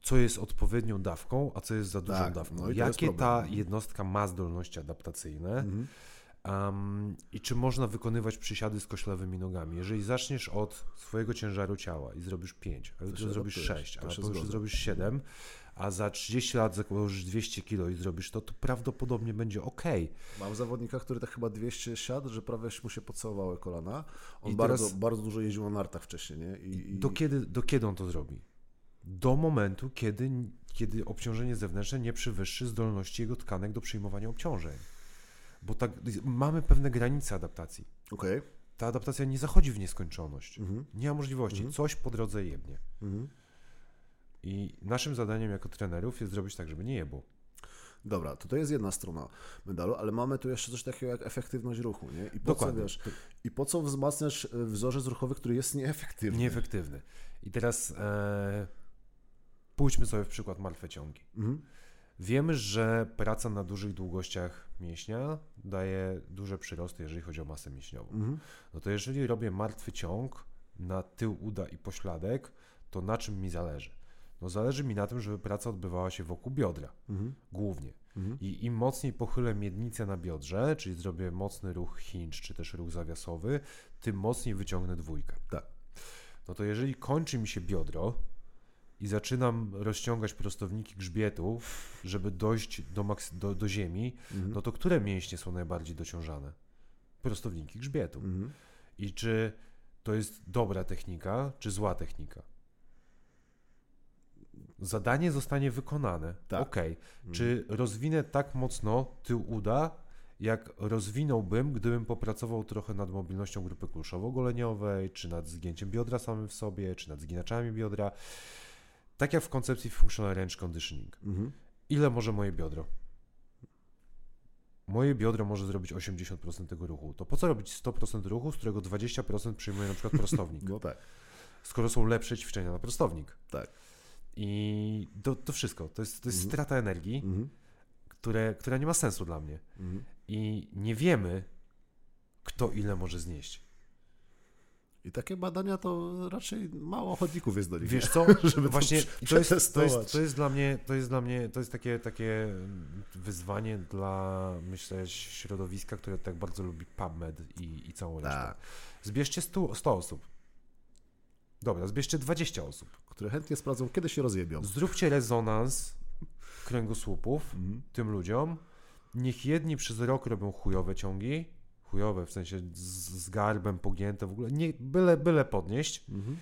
co jest odpowiednią dawką, a co jest za dużą Tak, dawką. no Jakie ta problem. jednostka ma zdolności adaptacyjne Mhm. um, i czy można wykonywać przysiady z koślawymi nogami. Jeżeli zaczniesz od swojego ciężaru ciała i zrobisz 5, a jutro zrobisz adaptujesz, 6, to a zgodzę. zrobisz 7, a za 30 lat założysz 200 kg i zrobisz to, to prawdopodobnie będzie ok. Mam zawodnika, który tak chyba 200 siadł, że prawie mu się pocałowały kolana. On I bardzo, teraz- bardzo dużo jeździł na nartach wcześniej, nie? I, i... Do, kiedy, do kiedy on to zrobi? Do momentu, kiedy, kiedy obciążenie zewnętrzne nie przewyższy zdolności jego tkanek do przyjmowania obciążeń. Bo tak, mamy pewne granice adaptacji. Okej. Ta adaptacja nie zachodzi w nieskończoność. Mhm. Nie ma możliwości. Mhm. Coś po drodze jebnie. Mhm. I naszym zadaniem jako trenerów jest zrobić tak, żeby nie jebło. Dobra, to to jest jedna strona medalu, ale mamy tu jeszcze coś takiego jak efektywność ruchu, nie? I po Dokładnie. co, wiesz, i po co wzmacniasz e, wzorzec ruchowy, który jest nieefektywny? Nieefektywny. I teraz e, pójdźmy sobie w przykład martwe ciągi. Mhm. Wiemy, że praca na dużych długościach mięśnia daje duże przyrosty, jeżeli chodzi o masę mięśniową. Mhm. No to jeżeli robię martwy ciąg na tył uda i pośladek, to na czym mi zależy? No zależy mi na tym, żeby praca odbywała się wokół biodra, Mhm. głównie. Mhm. I im mocniej pochylę miednicę na biodrze, czyli zrobię mocny ruch hinge, czy też ruch zawiasowy, tym mocniej wyciągnę dwójkę. Tak. No to jeżeli kończy mi się biodro i zaczynam rozciągać prostowniki grzbietu, żeby dojść do, maks- do, do ziemi, Mhm. no to które mięśnie są najbardziej dociążane? Prostowniki grzbietu. Mhm. I czy to jest dobra technika, czy zła technika? Zadanie zostanie wykonane. Tak. Okej. Mhm. Czy rozwinę tak mocno tył uda, jak rozwinąłbym, gdybym popracował trochę nad mobilnością grupy kulszowo-goleniowej, czy nad zgięciem biodra samym w sobie, czy nad zginaczami biodra. Tak jak w koncepcji Functional Range Conditioning. Mhm. Ile może moje biodro? Moje biodro może zrobić 80% tego ruchu. To po co robić 100% ruchu, z którego 20% przyjmuje na przykład prostownik? No tak, skoro są lepsze ćwiczenia na prostownik. tak. I to, to wszystko. To jest, to jest Mhm. strata energii, Mhm. które, która nie ma sensu dla mnie. Mhm. I nie wiemy, kto ile może znieść. I takie badania to raczej mało ochotników jest do nich. Wiesz co? Żeby to Właśnie prze- to jest, to, jest, to jest dla mnie, to jest dla mnie, to jest takie, takie mm, wyzwanie dla, myślę, środowiska, które tak bardzo lubi PubMed i, i całą resztę. Tak. Zbierzcie 100, 100 osób. Dobra, zbierzcie 20 osób. które chętnie sprawdzą, kiedy się rozjebią. Zróbcie rezonans kręgosłupów Mhm. tym ludziom. Niech jedni przez rok robią chujowe ciągi, chujowe w sensie z, z garbem pogięte w ogóle, nie, byle, byle podnieść. Mhm.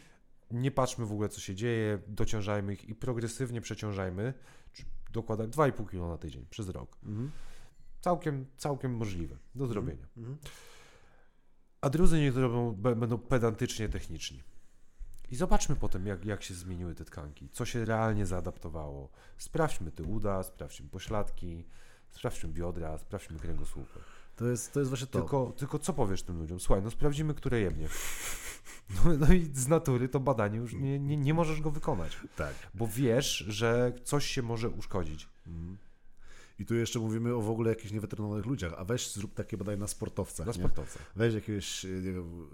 Nie patrzmy w ogóle co się dzieje, dociążajmy ich i progresywnie przeciążajmy. Czy Dokładać 2,5 kg na tydzień przez rok. Mhm. Całkiem, całkiem możliwe do zrobienia. Mhm. A drudzy niech robią, będą pedantycznie techniczni. I zobaczmy potem, jak, jak się zmieniły te tkanki, co się realnie zaadaptowało. Sprawdźmy te uda, sprawdźmy pośladki, sprawdźmy biodra, sprawdźmy kręgosłupy. To jest, to jest właśnie to. Tylko, tylko co powiesz tym ludziom? Słuchaj, no sprawdzimy, które jebnie. No, no i z natury to badanie już nie, nie, nie możesz go wykonać, Tak. bo wiesz, że coś się może uszkodzić. Mhm. I tu jeszcze mówimy o w ogóle jakichś niewytrenowanych ludziach, a weź zrób takie badanie na sportowcach. Dla nie? sportowca. Weź jakieś, nie wiem,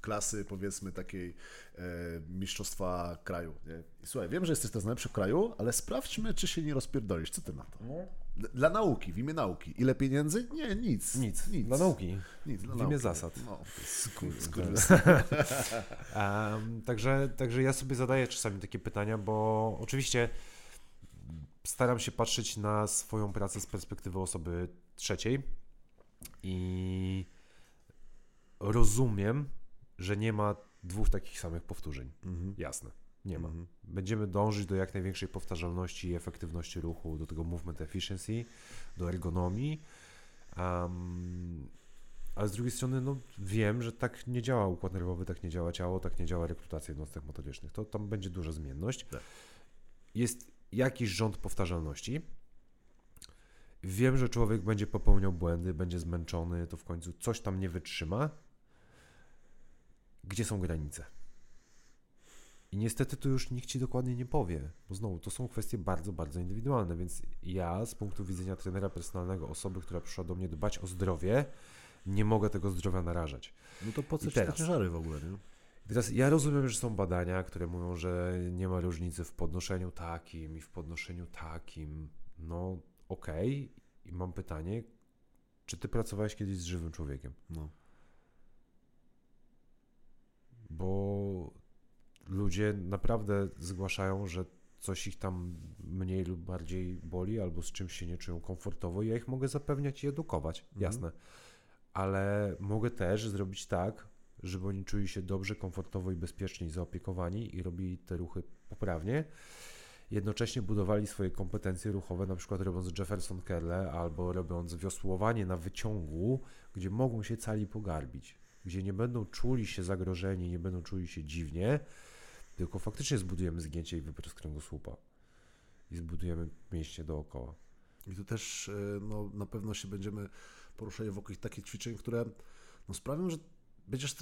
klasy powiedzmy takiej e, mistrzostwa kraju. Nie? I słuchaj, wiem, że jesteś teraz najlepszy w kraju, ale sprawdźmy, czy się nie rozpierdolisz. Co ty na to? D- Dla nauki, w imię nauki. Ile pieniędzy? Nie, nic. Nic. Nic. Dla nauki. Nic, dla W imię nauki. zasad. No, skur, skur, Em, także, także ja sobie zadaję czasami takie pytania, bo oczywiście staram się patrzeć na swoją pracę z perspektywy osoby trzeciej i rozumiem, że nie ma dwóch takich samych powtórzeń. Mhm. Jasne, nie ma. Mhm. Będziemy dążyć do jak największej powtarzalności i efektywności ruchu, do tego movement efficiency, do ergonomii. Um, ale z drugiej strony, no, wiem, że tak nie działa układ nerwowy, tak nie działa ciało, tak nie działa rekrutacja jednostek motorycznych. To tam będzie duża zmienność. Tak. Jest jakiś rząd powtarzalności. Wiem, że człowiek będzie popełniał błędy, będzie zmęczony, to w końcu coś tam nie wytrzyma. Gdzie są granice? I niestety tu już nikt ci dokładnie nie powie, bo znowu to są kwestie bardzo, bardzo indywidualne, więc ja z punktu widzenia trenera personalnego, osoby, która przyszła do mnie dbać o zdrowie, nie mogę tego zdrowia narażać. No to po co te ciężary w ogóle, nie? Teraz ja rozumiem, że są badania, które mówią, że nie ma różnicy w podnoszeniu takim i w podnoszeniu takim. No okej. I mam pytanie, czy ty pracowałeś kiedyś z żywym człowiekiem? No. Bo ludzie naprawdę zgłaszają, że coś ich tam mniej lub bardziej boli, albo z czymś się nie czują komfortowo. Ja ich mogę zapewniać i edukować, Mhm. jasne. Ale mogę też zrobić tak, żeby oni czuli się dobrze, komfortowo i bezpiecznie i zaopiekowani i robili te ruchy poprawnie. Jednocześnie budowali swoje kompetencje ruchowe, na przykład robiąc Jefferson Curle albo robiąc wiosłowanie na wyciągu, gdzie mogą się cali pogarbić, gdzie nie będą czuli się zagrożeni, nie będą czuli się dziwnie, tylko faktycznie zbudujemy zgięcie i wyprost kręgosłupa i zbudujemy mięśnie dookoła. I tu też e, no, na pewno się będziemy poruszali wokół takich ćwiczeń, które no, sprawią, że będziesz e,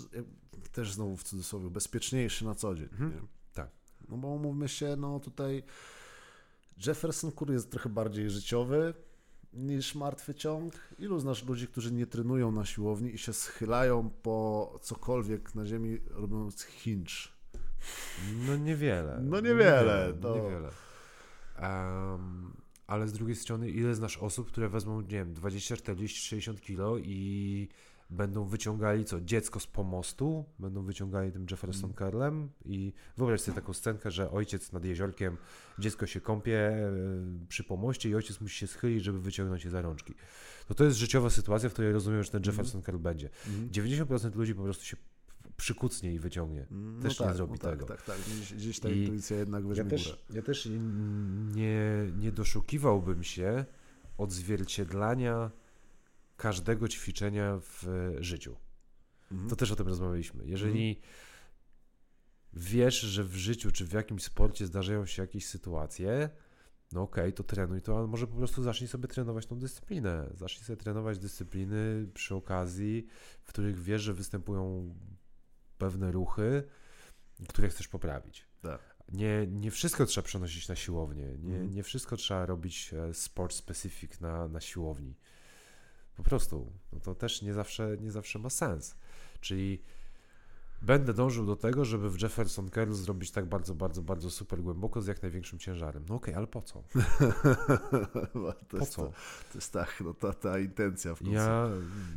też znowu w cudzysłowie bezpieczniejszy na co dzień. Mhm. Nie? Tak. No bo umówmy się, no tutaj Jefferson Kur jest trochę bardziej życiowy niż martwy ciąg. Ilu znasz ludzi, którzy nie trenują na siłowni i się schylają po cokolwiek na ziemi, robiąc hinge? No niewiele. No niewiele, No to- niewiele. Em, ale z drugiej strony, ile znasz osób, które wezmą, nie wiem, 20, 40, 60 kilo i będą wyciągali co? Dziecko z pomostu, będą wyciągali tym Jefferson Curlem i wyobraź sobie taką scenkę, że ojciec nad jeziorkiem, dziecko się kąpie e, przy pomoście i ojciec musi się schylić, żeby wyciągnąć je za rączki. To to jest życiowa sytuacja, w której rozumiem, że ten Jefferson Curl będzie. 90% ludzi po prostu się przykucnie i wyciągnie. Mm, Też nie zrobi tak, tego. Tak, tak, gdzieś, gdzieś ta I intuicja jednak weźmie Ja górę. też, ja też nie, nie doszukiwałbym się odzwierciedlania każdego ćwiczenia w życiu. Mhm. To też o tym rozmawialiśmy. Jeżeli wiesz, że w życiu czy w jakimś sporcie zdarzają się jakieś sytuacje, no okej, to trenuj to, ale może po prostu zacznij sobie trenować tą dyscyplinę. Zacznij sobie trenować dyscypliny przy okazji, w których wiesz, że występują pewne ruchy, które chcesz poprawić. Tak. Nie, nie wszystko trzeba przenosić na siłownię. Nie, Mhm. nie wszystko trzeba robić e, sport specific na, na siłowni. Po prostu. No to też nie zawsze, nie zawsze ma sens. Czyli będę dążył do tego, żeby w Jefferson Curl zrobić tak bardzo, bardzo, bardzo super głęboko z jak największym ciężarem. No okej, ale po co? to, Po co? To, to jest tak, no ta, ta intencja w końcu Ja,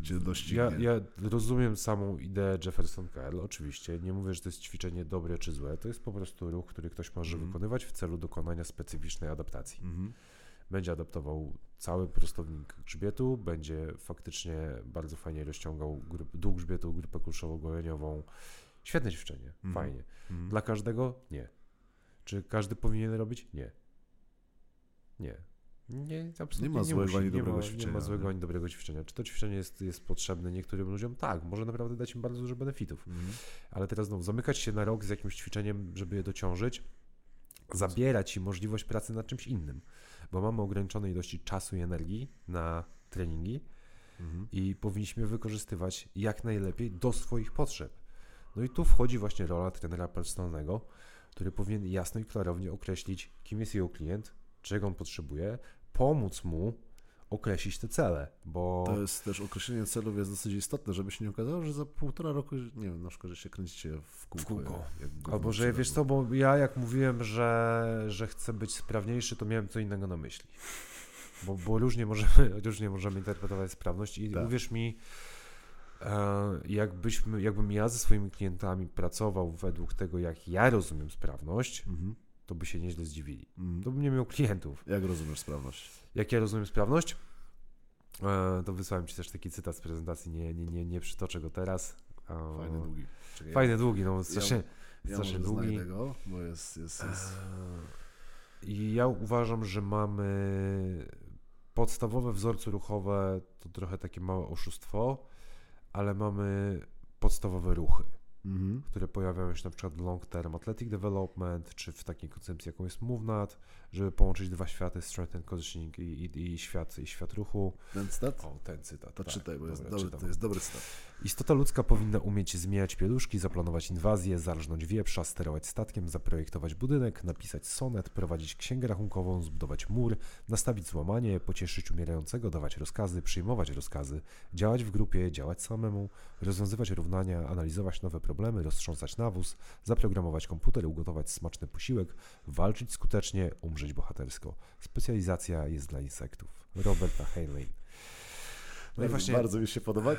cię doścignie. ja, ja rozumiem samą ideę Jefferson Curl, oczywiście. Nie mówię, że to jest ćwiczenie dobre czy złe. To jest po prostu ruch, który ktoś może Mhm. wykonywać w celu dokonania specyficznej adaptacji. Mhm. będzie adaptował cały prostownik grzbietu, będzie faktycznie bardzo fajnie rozciągał grup, dół grzbietu, grupę kulszowo-goleniową. Świetne ćwiczenie, Mhm. fajnie. Mhm. Dla każdego? Nie. Czy każdy powinien robić? Nie. Nie. Nie, absolutnie Nie ma złego musi. ani nie dobrego ma, Nie ćwiczenia, ma złego nie? ani dobrego ćwiczenia. Czy to ćwiczenie jest, jest potrzebne niektórym ludziom? Tak, może naprawdę dać im bardzo dużo benefitów. Mhm. Ale teraz znowu, zamykać się na rok z jakimś ćwiczeniem, żeby je dociążyć, zabierać im możliwość pracy nad czymś innym, bo mamy ograniczone ilości czasu i energii na treningi Mhm. i powinniśmy wykorzystywać jak najlepiej do swoich potrzeb. No i tu wchodzi właśnie rola trenera personalnego, który powinien jasno i klarownie określić, kim jest jego klient, czego on potrzebuje, pomóc mu określić te cele, bo To jest też określenie celów jest dosyć istotne, żeby się nie okazało, że za półtora roku, nie wiem, na przykład, że się kręcicie w kółko. W kółko. Albo że wiesz co, bo ja jak mówiłem, że, że chcę być sprawniejszy, to miałem co innego na myśli. Bo, bo różnie, możemy, różnie możemy interpretować sprawność i Tak. uwierz mi, e, jakbyśmy, jakbym ja ze swoimi klientami pracował według tego, jak ja rozumiem sprawność, Mhm. To by się nieźle zdziwili. Mm. To bym nie miał klientów. Jak rozumiesz sprawność? Jak ja rozumiem sprawność, e, to wysłałem Ci też taki cytat z prezentacji, nie, nie, nie, nie przytoczę go teraz. E, Fajny, długi. Czekaj, Fajny, długi, no strasznie, ja strasznie może długi. znajdę go, bo jest... jest, jest... Eee, I ja uważam, że mamy podstawowe wzorce ruchowe, to trochę takie małe oszustwo, ale mamy podstawowe ruchy, Mhm. które pojawiają się na przykład w long term athletic development, czy w takiej koncepcji, jaką jest MoveNat, żeby połączyć dwa światy, strength and conditioning i, i, i, świat, i świat ruchu. Ten cytat? O, ten cytat. To tak, czytaj, bo jest dobra, dobry, to jest dobry cytat. Istota ludzka powinna umieć zmieniać pieluszki, zaplanować inwazję, zarżnąć wieprza, sterować statkiem, zaprojektować budynek, napisać sonet, prowadzić księgę rachunkową, zbudować mur, nastawić złamanie, pocieszyć umierającego, dawać rozkazy, przyjmować rozkazy, działać w grupie, działać samemu, rozwiązywać równania, analizować nowe problemy, roztrząsać nawóz, zaprogramować komputer, ugotować smaczny posiłek, walczyć skutecznie, umrzeć bohatersko. Specjalizacja jest dla insektów. Roberta Heinlein. No i Bardzo, właśnie bardzo mi się podoba.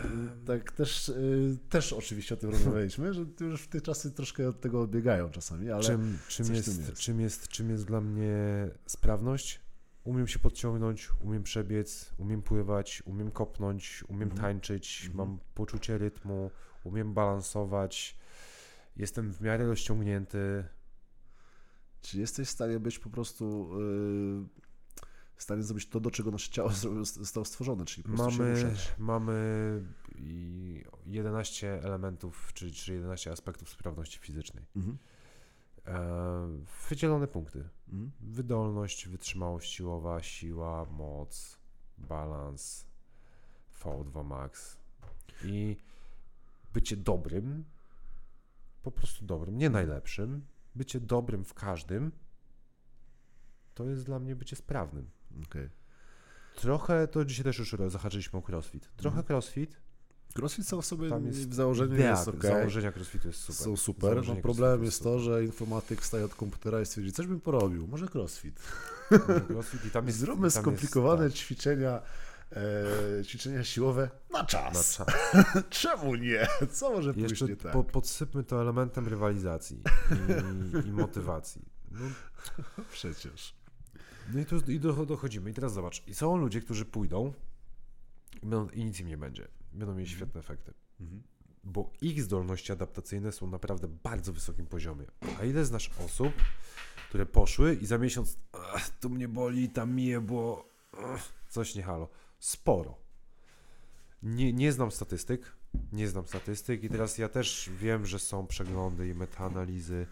Tak też, y, też oczywiście o tym rozmawialiśmy, że już w te czasy troszkę od tego odbiegają czasami, ale czym, czym, jest, jest. Czym, jest, czym jest dla mnie sprawność? Umiem się podciągnąć, umiem przebiec, umiem pływać, umiem kopnąć, umiem Mhm. tańczyć, Mhm. mam poczucie rytmu, umiem balansować, jestem w miarę rozciągnięty. Czy jesteś w stanie być po prostu y, w stanie zrobić to, do czego nasze ciało zostało stworzone, czyli po prostu Mamy, się ruszać. mamy i 11 elementów, czy, czy 11 aspektów sprawności fizycznej. Mhm. E, wydzielone punkty. Mhm. Wydolność, wytrzymałość siłowa, siła, moc, balans, VO2 max i bycie dobrym, po prostu dobrym, nie najlepszym, bycie dobrym w każdym, to jest dla mnie bycie sprawnym. Okej. Trochę, to dzisiaj też już zahaczyliśmy o crossfit, trochę Mhm. crossfit, Crossfit sam w sobie tam jest w założeniu idea, jest ok. założenia crossfitu jest super. Są super. No, problemem jest to, że informatyk wstaje od komputera i stwierdzi, coś bym porobił, może crossfit. super. Crossfit i tam jest, Zróbmy tam skomplikowane Jest, ćwiczenia, e, ćwiczenia siłowe na czas. na czas. Czemu nie? Co może pójść Jeszcze nie tak? po, podsypmy to elementem rywalizacji i, i motywacji. No, Przecież. no i tu i do, dochodzimy. I teraz zobacz. I są ludzie, którzy pójdą i, będą, i nic im nie będzie. Będą mieli świetne efekty. Mhm. Bo ich zdolności adaptacyjne są naprawdę bardzo wysokim poziomie. A ile znasz osób, które poszły i za miesiąc "Ach, tu mnie boli, tam mi bo coś nie halo. Sporo. Nie, nie znam statystyk, nie znam statystyk i teraz ja też wiem, że są przeglądy i metaanalizy.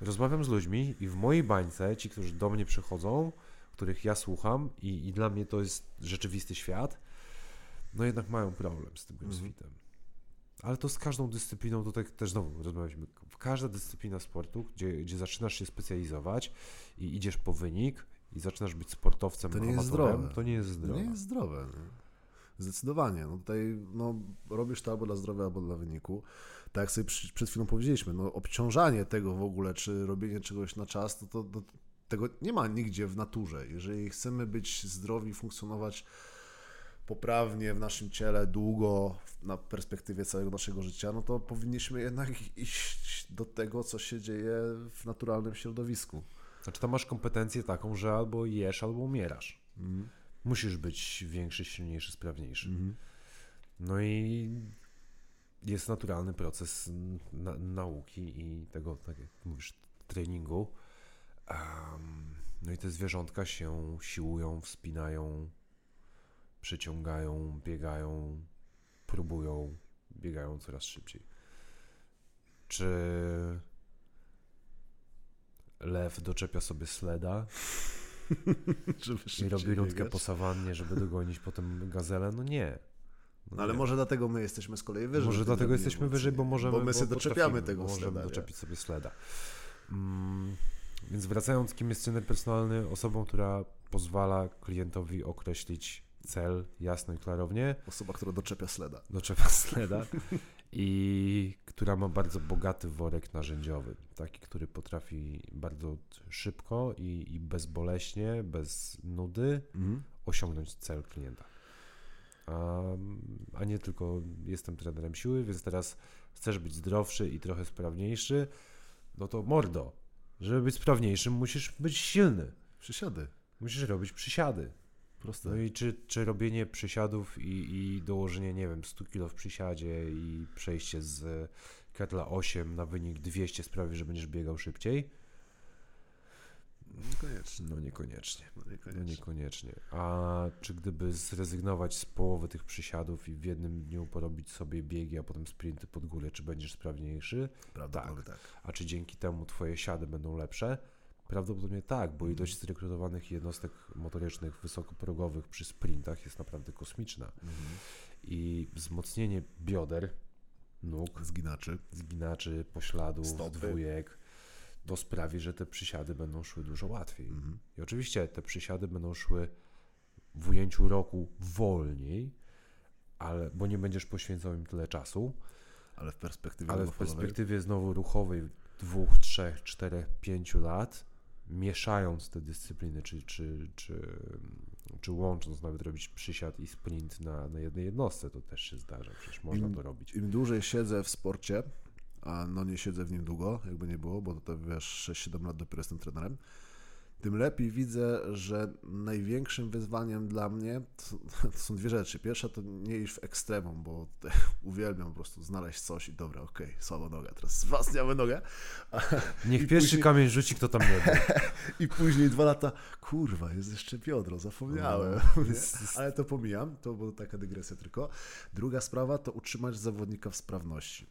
Rozmawiam z ludźmi i w mojej bańce ci, którzy do mnie przychodzą, których ja słucham i, i dla mnie to jest rzeczywisty świat, no jednak mają problem z tym Mhm. crossfitem. Ale to z każdą dyscypliną, tutaj też znowu rozmawialiśmy, każda dyscyplina sportu, gdzie, gdzie zaczynasz się specjalizować i idziesz po wynik i zaczynasz być sportowcem To nie jest zdrowe. to nie jest To zdrowe. nie jest zdrowe. Zdecydowanie. No tutaj no, robisz to albo dla zdrowia, albo dla wyniku. Tak jak sobie przy, przed chwilą powiedzieliśmy, no, obciążanie tego w ogóle, czy robienie czegoś na czas, to, to, to tego nie ma nigdzie w naturze. Jeżeli chcemy być zdrowi, funkcjonować poprawnie w naszym ciele długo, na perspektywie całego naszego życia, no to powinniśmy jednak iść do tego, co się dzieje w naturalnym środowisku. Znaczy tam masz kompetencję taką, że albo jesz, albo umierasz. Mhm. Musisz być większy, silniejszy, sprawniejszy. Mhm. No i jest naturalny proces na, nauki i tego, tak jak mówisz, treningu. Em, no i te zwierzątka się siłują, wspinają, przyciągają, biegają, próbują, biegają coraz szybciej. Czy lew doczepia sobie sleda i robi rundkę po sawannie, żeby dogonić potem gazelę? No nie. No ale nie. może dlatego my jesteśmy z kolei wyżej. Może dlatego jesteśmy wyżej, bo możemy. Bo my sobie doczepiamy tego bo Możemy sleda, nie? doczepić sobie sleda. Mm, więc wracając, kim jest trener personalny? Osobą, która pozwala klientowi określić cel jasno i klarownie, Osoba, która doczepia sleda. doczepia sleda i która ma bardzo bogaty worek narzędziowy. Taki, który potrafi bardzo szybko i, i bezboleśnie, bez nudy osiągnąć cel klienta. A, a nie tylko jestem trenerem siły, więc teraz chcesz być zdrowszy i trochę sprawniejszy, no to mordo. Żeby być sprawniejszym, musisz być silny. Przysiady. Musisz robić przysiady. Proste. No i czy, czy robienie przysiadów i, i dołożenie, nie wiem, 100 kg w przysiadzie i przejście z ketla 8 na wynik 200 sprawi, że będziesz biegał szybciej? Niekoniecznie. No niekoniecznie. No No niekoniecznie. niekoniecznie. A czy gdyby zrezygnować z połowy tych przysiadów i w jednym dniu porobić sobie biegi, a potem sprinty pod górę, czy będziesz sprawniejszy? Prawdopodobnie tak. A czy dzięki temu twoje siady będą lepsze? Prawdopodobnie tak, bo ilość zrekrutowanych jednostek motorycznych wysokoprogowych przy sprintach jest naprawdę kosmiczna. Mhm. I wzmocnienie bioder, nóg, Zginaczy. zginaczy, pośladów, Stopy. dwójek, to sprawi, że te przysiady będą szły dużo łatwiej. Mhm. I oczywiście te przysiady będą szły w ujęciu roku wolniej, ale, bo nie będziesz poświęcał im tyle czasu, Ale w perspektywie ale w perspektywie znowu ruchowej dwóch, trzech, czterech, pięciu lat, mieszając te dyscypliny, czy, czy, czy, czy łącząc nawet robić przysiad i sprint na, na jednej jednostce, to też się zdarza, przecież można Im- to robić. Im dłużej siedzę w sporcie, a no nie siedzę w nim długo, jakby nie było, bo to wiesz, 6-7 lat dopiero jestem trenerem, tym lepiej widzę, że największym wyzwaniem dla mnie to, to są dwie rzeczy. Pierwsza to nie iść w ekstremum, bo te, uwielbiam po prostu znaleźć coś i dobra, okej, słaba noga, teraz wzmacniamy nogę. A, Niech pierwszy później- kamień rzuci, kto tam nie był. I później dwa lata, kurwa, jest jeszcze biodro, zapomniałem. No, jest- Ale to pomijam, to była taka dygresja tylko. Druga sprawa to utrzymać zawodnika w sprawności,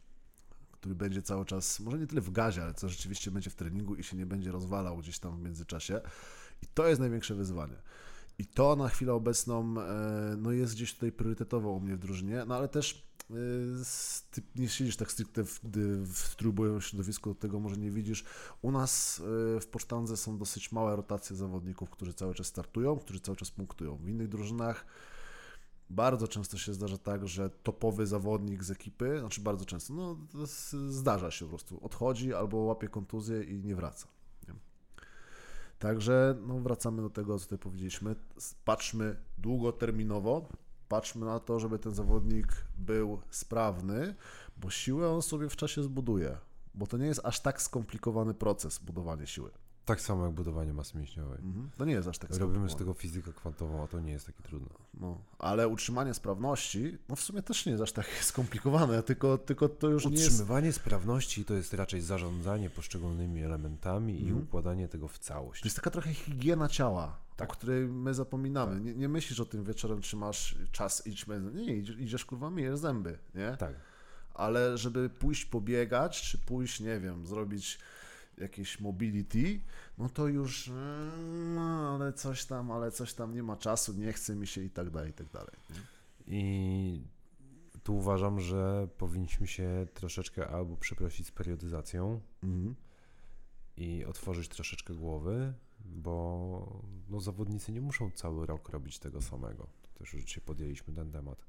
który będzie cały czas, może nie tyle w gazie, ale co rzeczywiście będzie w treningu i się nie będzie rozwalał gdzieś tam w międzyczasie. I to jest największe wyzwanie. I to na chwilę obecną e, no jest gdzieś tutaj priorytetowo u mnie w drużynie, no ale też e, ty nie siedzisz tak stricte w, w trójbojowym środowisku, tego może nie widzisz. U nas e, w Pocztandze są dosyć małe rotacje zawodników, którzy cały czas startują, którzy cały czas punktują. W innych drużynach bardzo często się zdarza tak, że topowy zawodnik z ekipy, znaczy bardzo często, no zdarza się po prostu, odchodzi albo łapie kontuzję i nie wraca. Nie? Także no, wracamy do tego, co tutaj powiedzieliśmy. Patrzmy długoterminowo, patrzmy na to, żeby ten zawodnik był sprawny, bo siłę on sobie w czasie zbuduje. Bo to nie jest aż tak skomplikowany proces budowanie siły. Tak samo jak budowanie masy mięśniowej. Mhm. To nie jest aż tak Robimy z tego fizykę kwantową, a to nie jest takie trudne. No, ale utrzymanie sprawności, no w sumie też nie jest aż tak skomplikowane, tylko, tylko to już nie jest... Utrzymywanie sprawności to jest raczej zarządzanie poszczególnymi elementami i Mhm. układanie tego w To całość. jest taka trochę higiena ciała, Tak. o której my zapominamy. Nie, nie myślisz o tym wieczorem, czy masz czas, nie, nie, idziesz, idziesz kurwa, myjesz zęby, nie? Tak. Ale żeby pójść pobiegać, czy pójść, nie wiem, zrobić jakieś mobility, no to już, mm, no, ale coś tam, ale coś tam, nie ma czasu, nie chce mi się i tak dalej, i tak dalej. Nie? I tu uważam, że powinniśmy się troszeczkę albo przeprosić z periodyzacją Mhm. I otworzyć troszeczkę głowy, bo no, zawodnicy nie muszą cały rok robić tego samego. Też już dzisiaj podjęliśmy ten temat.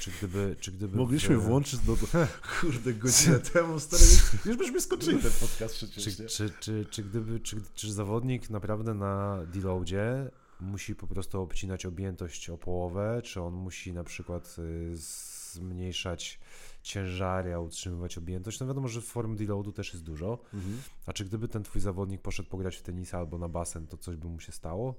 Czy gdyby, czy gdyby Mogliśmy w- włączyć do, kurde, godzinę temu, stary, już byśmy skończyli ten podcast przecież, Czy, czy, czy, czy, gdyby, czy, czy zawodnik naprawdę na deloadzie musi po prostu obcinać objętość o połowę, czy on musi na przykład y, zmniejszać ciężary, a utrzymywać objętość? No wiadomo, że form deloadu też jest dużo. Mhm. A czy gdyby ten twój zawodnik poszedł pograć w tenisa albo na basen, to coś by mu się stało?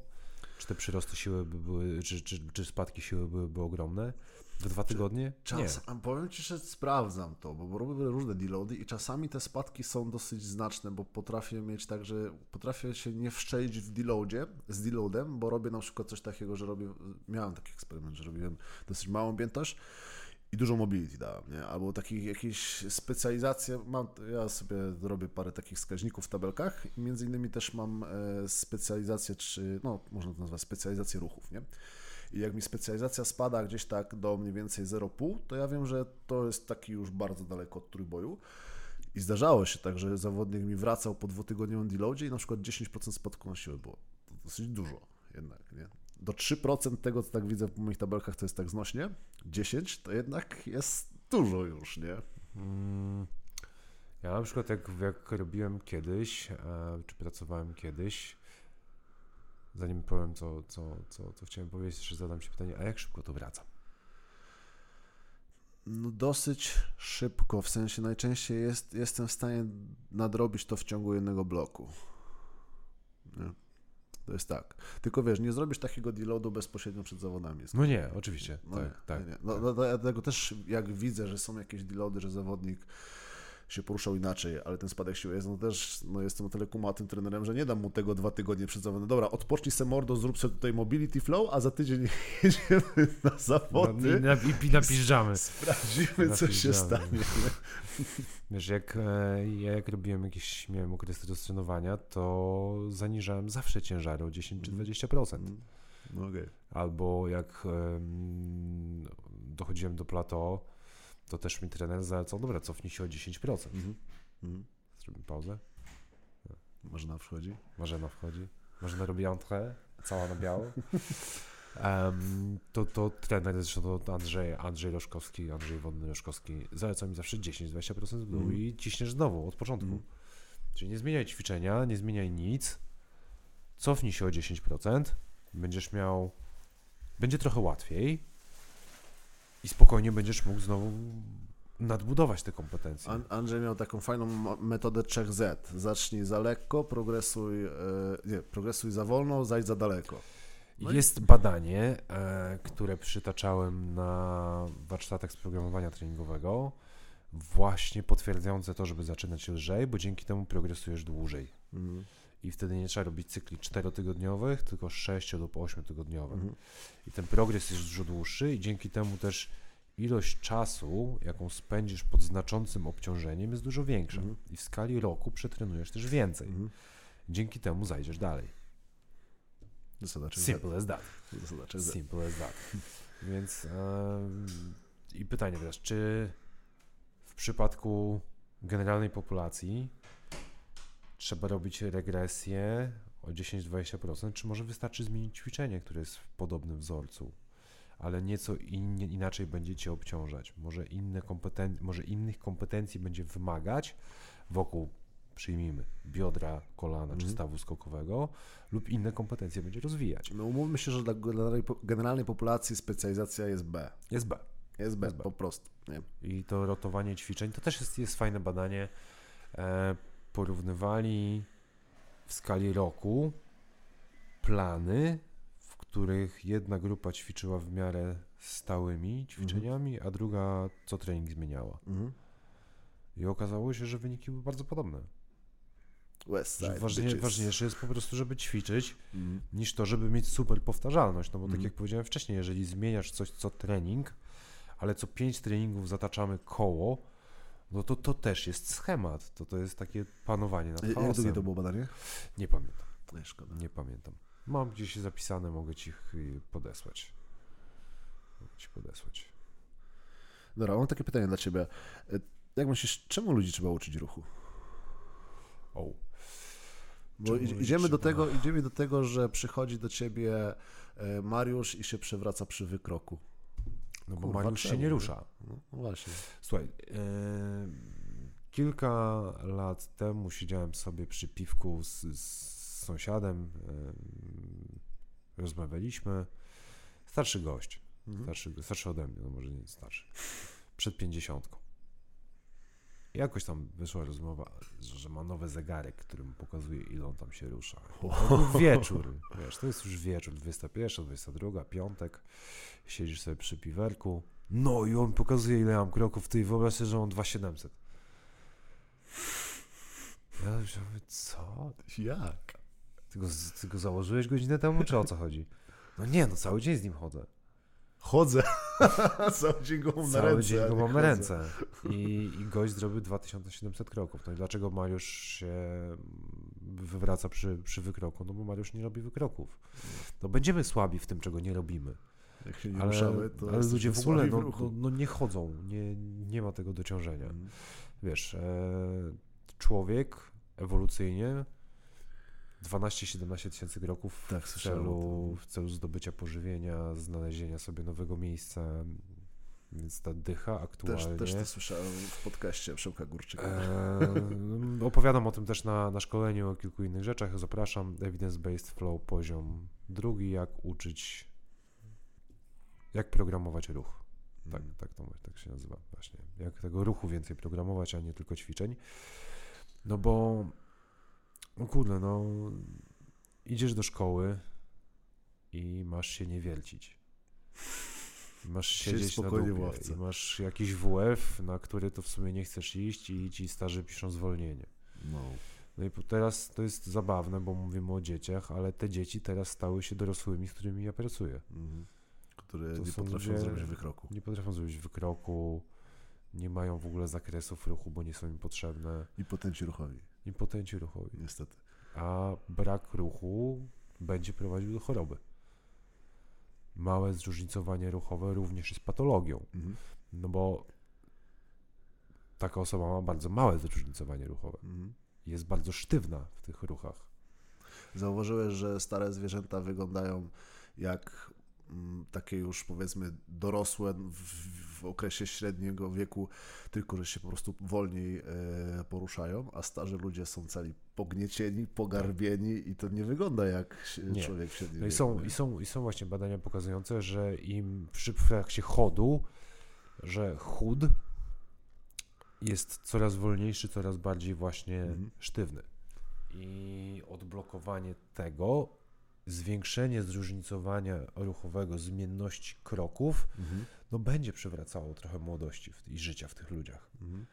Czy te przyrosty siły by były, czy, czy, czy spadki siły byłyby ogromne? W dwa tygodnie? Czas, a powiem Ci, że sprawdzam to, bo robię różne deloady i czasami te spadki są dosyć znaczne, bo potrafię mieć tak, że potrafię się nie wszczelić w deloadzie, z deloadem, bo robię na przykład coś takiego, że robię, miałem taki eksperyment, że robiłem dosyć małą objętość i dużą mobility dałem, nie? Albo takich jakieś specjalizacje, mam, ja sobie robię parę takich wskaźników w tabelkach i między innymi też mam e, specjalizację, czy, no można to nazwać specjalizację ruchów, nie? I jak mi specjalizacja spada gdzieś tak do mniej więcej 0,5, to ja wiem, że to jest taki już bardzo daleko od trójboju. I zdarzało się tak, że zawodnik mi wracał po dwutygodniowym deloadzie i na przykład 10% spadku na siłę było. To dosyć dużo jednak, nie? Do 3% tego, co tak widzę w moich tabelkach, to jest tak znośnie. 10 to jednak jest dużo już, nie? Mm, Ja na przykład jak, jak robiłem kiedyś, e, czy pracowałem kiedyś, zanim powiem co, co, co, co chciałem powiedzieć, jeszcze zadam się pytanie, a jak szybko to wraca? No dosyć szybko, w sensie najczęściej jest, jestem w stanie nadrobić to w ciągu jednego bloku. Nie? To jest tak. Tylko wiesz, nie zrobisz takiego deloadu bezpośrednio przed zawodami. No nie, oczywiście. No, tak, nie, tak. nie. No, no, dlatego też jak widzę, że są jakieś deloady, że zawodnik się poruszał inaczej, ale ten spadek siły jest, no też no jestem o tyle kumatym trenerem, że nie dam mu tego dwa tygodnie przed zawodem. Dobra, odpocznij se mordo, zrób sobie tutaj mobility flow, a za tydzień jedziemy na zawody. No, i, i napiżdżamy. Sprawdzimy, co się stanie. Wiesz, jak e, ja jak robiłem jakieś, miałem okres roztrenowania, to zaniżałem zawsze ciężary o 10 czy 20%. Mm. Okay. Albo jak um, dochodziłem do plateau, to też mi trener zalecał, dobra, cofnij się o 10%. Mhm. Mhm. Zrobimy pauzę. Marzena wchodzi. Marzena wchodzi. Marzena robi entrée, cała na biało. Um, to, to trener, zresztą to Andrzej, Andrzej Roszkowski, Andrzej Wodny Roszkowski zalecał mi zawsze 10-20% w dół mm. i ciśniesz znowu od początku. Mm. Czyli nie zmieniaj ćwiczenia, nie zmieniaj nic, cofnij się o 10%, będziesz miał, będzie trochę łatwiej, i spokojnie będziesz mógł znowu nadbudować te kompetencje. Andrzej miał taką fajną metodę 3Z. Zacznij za lekko, progresuj, e, nie, progresuj za wolno, zajdź za daleko. No Jest i... badanie, e, które przytaczałem na warsztatach z programowania treningowego, właśnie potwierdzające to, żeby zaczynać lżej, bo dzięki temu progresujesz dłużej. Mhm i wtedy nie trzeba robić cykli czterotygodniowych, tylko 6 lub 8 tygodniowych. Mhm. I ten progres jest dużo dłuższy i dzięki temu też ilość czasu, jaką spędzisz pod znaczącym obciążeniem jest dużo większa. Mhm. I w skali roku przetrenujesz też więcej. Mhm. Dzięki temu zajdziesz dalej. Simple as that. Simple as that. Więc yy, i pytanie teraz, czy w przypadku generalnej populacji trzeba robić regresję o 10-20%, czy może wystarczy zmienić ćwiczenie, które jest w podobnym wzorcu, ale nieco in, inaczej będzie cię obciążać. Może, inne kompeten- może innych kompetencji będzie wymagać wokół, przyjmijmy, biodra, kolana mm. czy mhm. stawu skokowego, lub inne kompetencje będzie rozwijać. No umówmy się, że dla generalnej populacji specjalizacja jest B. Jest B. Jest B, jest B. po prostu. Nie? I to rotowanie ćwiczeń, to też jest, jest fajne badanie. E, porównywali w skali roku plany, w których jedna grupa ćwiczyła w miarę stałymi ćwiczeniami, mhm. a druga co trening zmieniała. Mhm. I okazało się, że wyniki były bardzo podobne. Ważnie, ważniejsze jest po prostu, żeby ćwiczyć, mhm. niż to, żeby mieć super powtarzalność. No bo tak mhm. jak powiedziałem wcześniej, jeżeli zmieniasz coś co trening, ale co pięć treningów zataczamy koło, no to to też jest schemat. To, to jest takie panowanie nad chaosem. Jak długie to było badanie? Nie pamiętam. Nie, szkoda. Nie pamiętam. Mam gdzieś zapisane, mogę ci podesłać. Mogę ci podesłać. Dobra, mam takie pytanie dla ciebie. E, jak myślisz, czemu ludzi trzeba uczyć ruchu? O. Bo idziemy do, tego, idziemy do tego, że przychodzi do ciebie e, Mariusz i się przewraca przy wykroku. No bo Kurwa, się nie rusza. No, no właśnie. Słuchaj, yy, kilka lat temu siedziałem sobie przy piwku z, z sąsiadem, yy, rozmawialiśmy. Starszy gość, mhm. starszy, starszy ode mnie, no może nie starszy, przed pięćdziesiątką. Jakoś tam wyszła rozmowa, że ma nowy zegarek, który mu pokazuje, ile on tam się rusza. To był wieczór, wiesz, to jest już wieczór, 21, 22, piątek, siedzisz sobie przy piwerku, no i on pokazuje, ile mam kroków, ty wyobraź sobie, że mam 2700. Ja myślałem, co? Jak? Ty go, ty go założyłeś godzinę temu, czy o co chodzi? No nie, no cały dzień z nim chodzę. Chodzę. Cały dzień go mam na ręce. dzień go mam na ręce. I, I gość zrobił 2700 kroków. No i dlaczego Mariusz się wywraca przy, przy wykroku? No bo Mariusz nie robi wykroków. No będziemy słabi w tym, czego nie robimy. Jak się nie ale, ruszamy, to ale ludzie w ogóle no, no, no, nie chodzą, nie, nie ma tego dociążenia. Mm. Wiesz, e, człowiek ewolucyjnie 12-17 tysięcy kroków tak, w, celu, w celu zdobycia pożywienia, znalezienia sobie nowego miejsca. Więc ta dycha aktualnie. Też, też to słyszałem w podcaście Przełka Górczyka. E, opowiadam o tym też na, na szkoleniu, o kilku innych rzeczach. Zapraszam. Evidence-Based Flow, poziom drugi. Jak uczyć, jak programować ruch. Tak, Mhm. tak, to, tak się nazywa właśnie. Jak tego ruchu więcej programować, a nie tylko ćwiczeń. No bo, no kurde, no idziesz do szkoły i masz się nie wiercić. Masz siedzieć na dupie i masz jakiś WF, na który to w sumie nie chcesz iść i ci starzy piszą zwolnienie. No. No i teraz to jest zabawne, bo mówimy o dzieciach, ale te dzieci teraz stały się dorosłymi, z którymi ja pracuję. Mhm. Które To nie potrafią ludzie- zrobić wykroku. Nie potrafią zrobić wykroku, nie mają w ogóle zakresów ruchu, bo nie są im potrzebne. I potenci ruchowi, Impotenci ruchowi. niestety. A brak ruchu będzie prowadził do choroby. Małe zróżnicowanie ruchowe również jest patologią, Mhm. no bo taka osoba ma bardzo małe zróżnicowanie ruchowe. Mhm. Jest bardzo sztywna w tych ruchach. Zauważyłeś, że stare zwierzęta wyglądają jak mm, takie już powiedzmy dorosłe w, w okresie średniego wieku, tylko że się po prostu wolniej e, poruszają, a starzy ludzie są cali pogniecieni, pogarbieni i to nie wygląda jak Nie. człowiek w średnim No i wieku. są, nie? i, są, I są właśnie badania pokazujące, że im w trakcie chodu, że chód jest coraz wolniejszy, coraz bardziej właśnie Mhm. sztywny. I odblokowanie tego, zwiększenie zróżnicowania ruchowego, zmienności kroków, Mhm. no będzie przywracało trochę młodości w, i życia w tych ludziach. Mhm.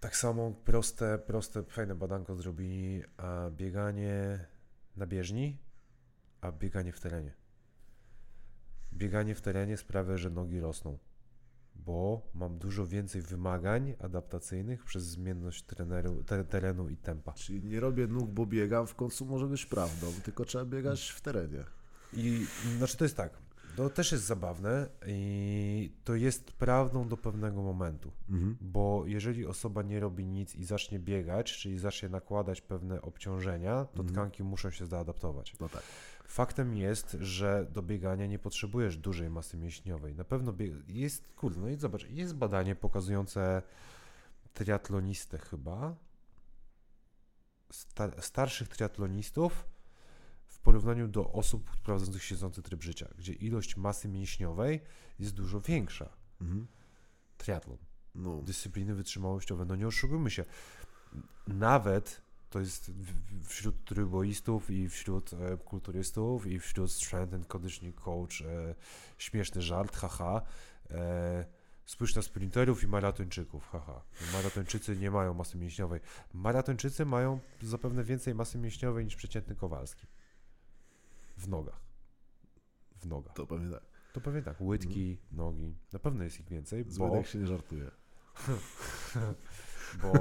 Tak samo proste, proste, fajne badanko zrobili, a bieganie na bieżni, a bieganie w terenie. Bieganie w terenie sprawia, że nogi rosną, bo mam dużo więcej wymagań adaptacyjnych przez zmienność treneru, te, terenu i tempa. Czyli nie robię nóg, bo biegam, w końcu może być prawdą, tylko trzeba biegać w terenie. I znaczy to jest tak, to też jest zabawne i to jest prawdą do pewnego momentu. Mhm. Bo jeżeli osoba nie robi nic i zacznie biegać, czyli zacznie nakładać pewne obciążenia, to Mhm. tkanki muszą się zaadaptować. No tak. Faktem jest, że do biegania nie potrzebujesz dużej masy mięśniowej. Na pewno bieg... jest, kurde, no i zobacz, jest badanie pokazujące triatlonistę chyba, sta- starszych triatlonistów w porównaniu do osób prowadzących siedzący tryb życia, gdzie ilość masy mięśniowej jest dużo większa. Mhm. Triatlon No. dyscypliny wytrzymałościowe. No nie oszukujmy się. Nawet to jest wśród tryboistów i wśród e, kulturystów i wśród strength and conditioning coach e, śmieszny żart, haha. E, spójrz na sprinterów i maratończyków, haha. Maratończycy nie mają masy mięśniowej. Maratończycy mają zapewne więcej masy mięśniowej niż przeciętny Kowalski. W nogach. W nogach. To pewnie tak. To pewnie tak. Łydki, nogi. Na pewno jest ich więcej, Z bo... się nie żartuje. bo,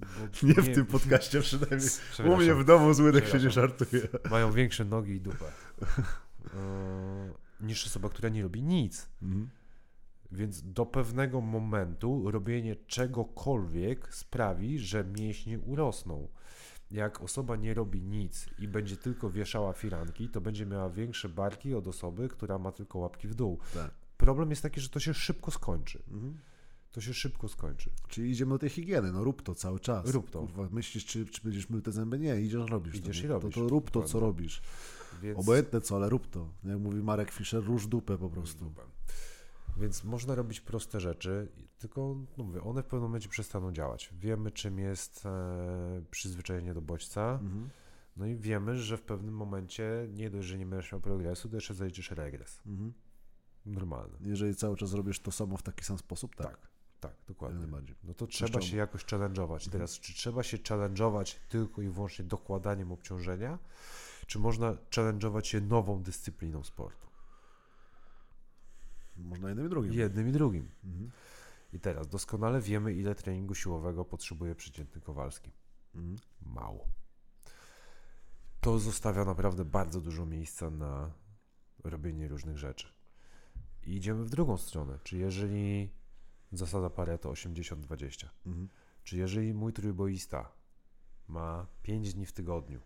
bo Nie w tym podcaście przynajmniej. U mnie w domu z łydek się nie żartuje. mają większe nogi i dupę e, niż osoba, która nie robi nic. Mhm. Więc do pewnego momentu robienie czegokolwiek sprawi, że mięśnie urosną. Jak osoba nie robi nic i będzie tylko wieszała firanki, to będzie miała większe barki od osoby, która ma tylko łapki w dół. Tak. Problem jest taki, że to się szybko skończy. Mhm. To się szybko skończy. Czyli idziemy do tej higieny, no rób to cały czas. Rób to. Kurwa, myślisz, czy, czy będziesz mył te zęby? Nie, idziesz, robisz Idziesz to. i robisz, To, to rób to, co robisz. Więc... Obojętne co, ale rób to. Jak mówi Marek Fischer, rusz dupę po prostu. Więc można robić proste rzeczy, tylko no mówię, one w pewnym momencie przestaną działać. Wiemy, czym jest e, przyzwyczajenie do bodźca, Mhm. no i wiemy, że w pewnym momencie nie dość, że nie będziesz miał progresu, to jeszcze zaliczysz regres. Mhm. Normalny. Jeżeli cały czas robisz to samo w taki sam sposób, tak. Tak, tak, Jak dokładnie. najbardziej. No to trzeba Zresztą- się jakoś challenge'ować. Teraz, czy trzeba się challenge'ować tylko i wyłącznie dokładaniem obciążenia, czy można challenge'ować się nową dyscypliną sportu? Można jednym i drugim. Jednym i drugim. Mhm. I teraz doskonale wiemy, ile treningu siłowego potrzebuje przeciętny Kowalski. Mhm. Mało. To zostawia naprawdę bardzo dużo miejsca na robienie różnych rzeczy. I idziemy w drugą stronę. Czy jeżeli zasada Pareto 80-20, Mhm. czy jeżeli mój trójboista ma 5 dni w tygodniu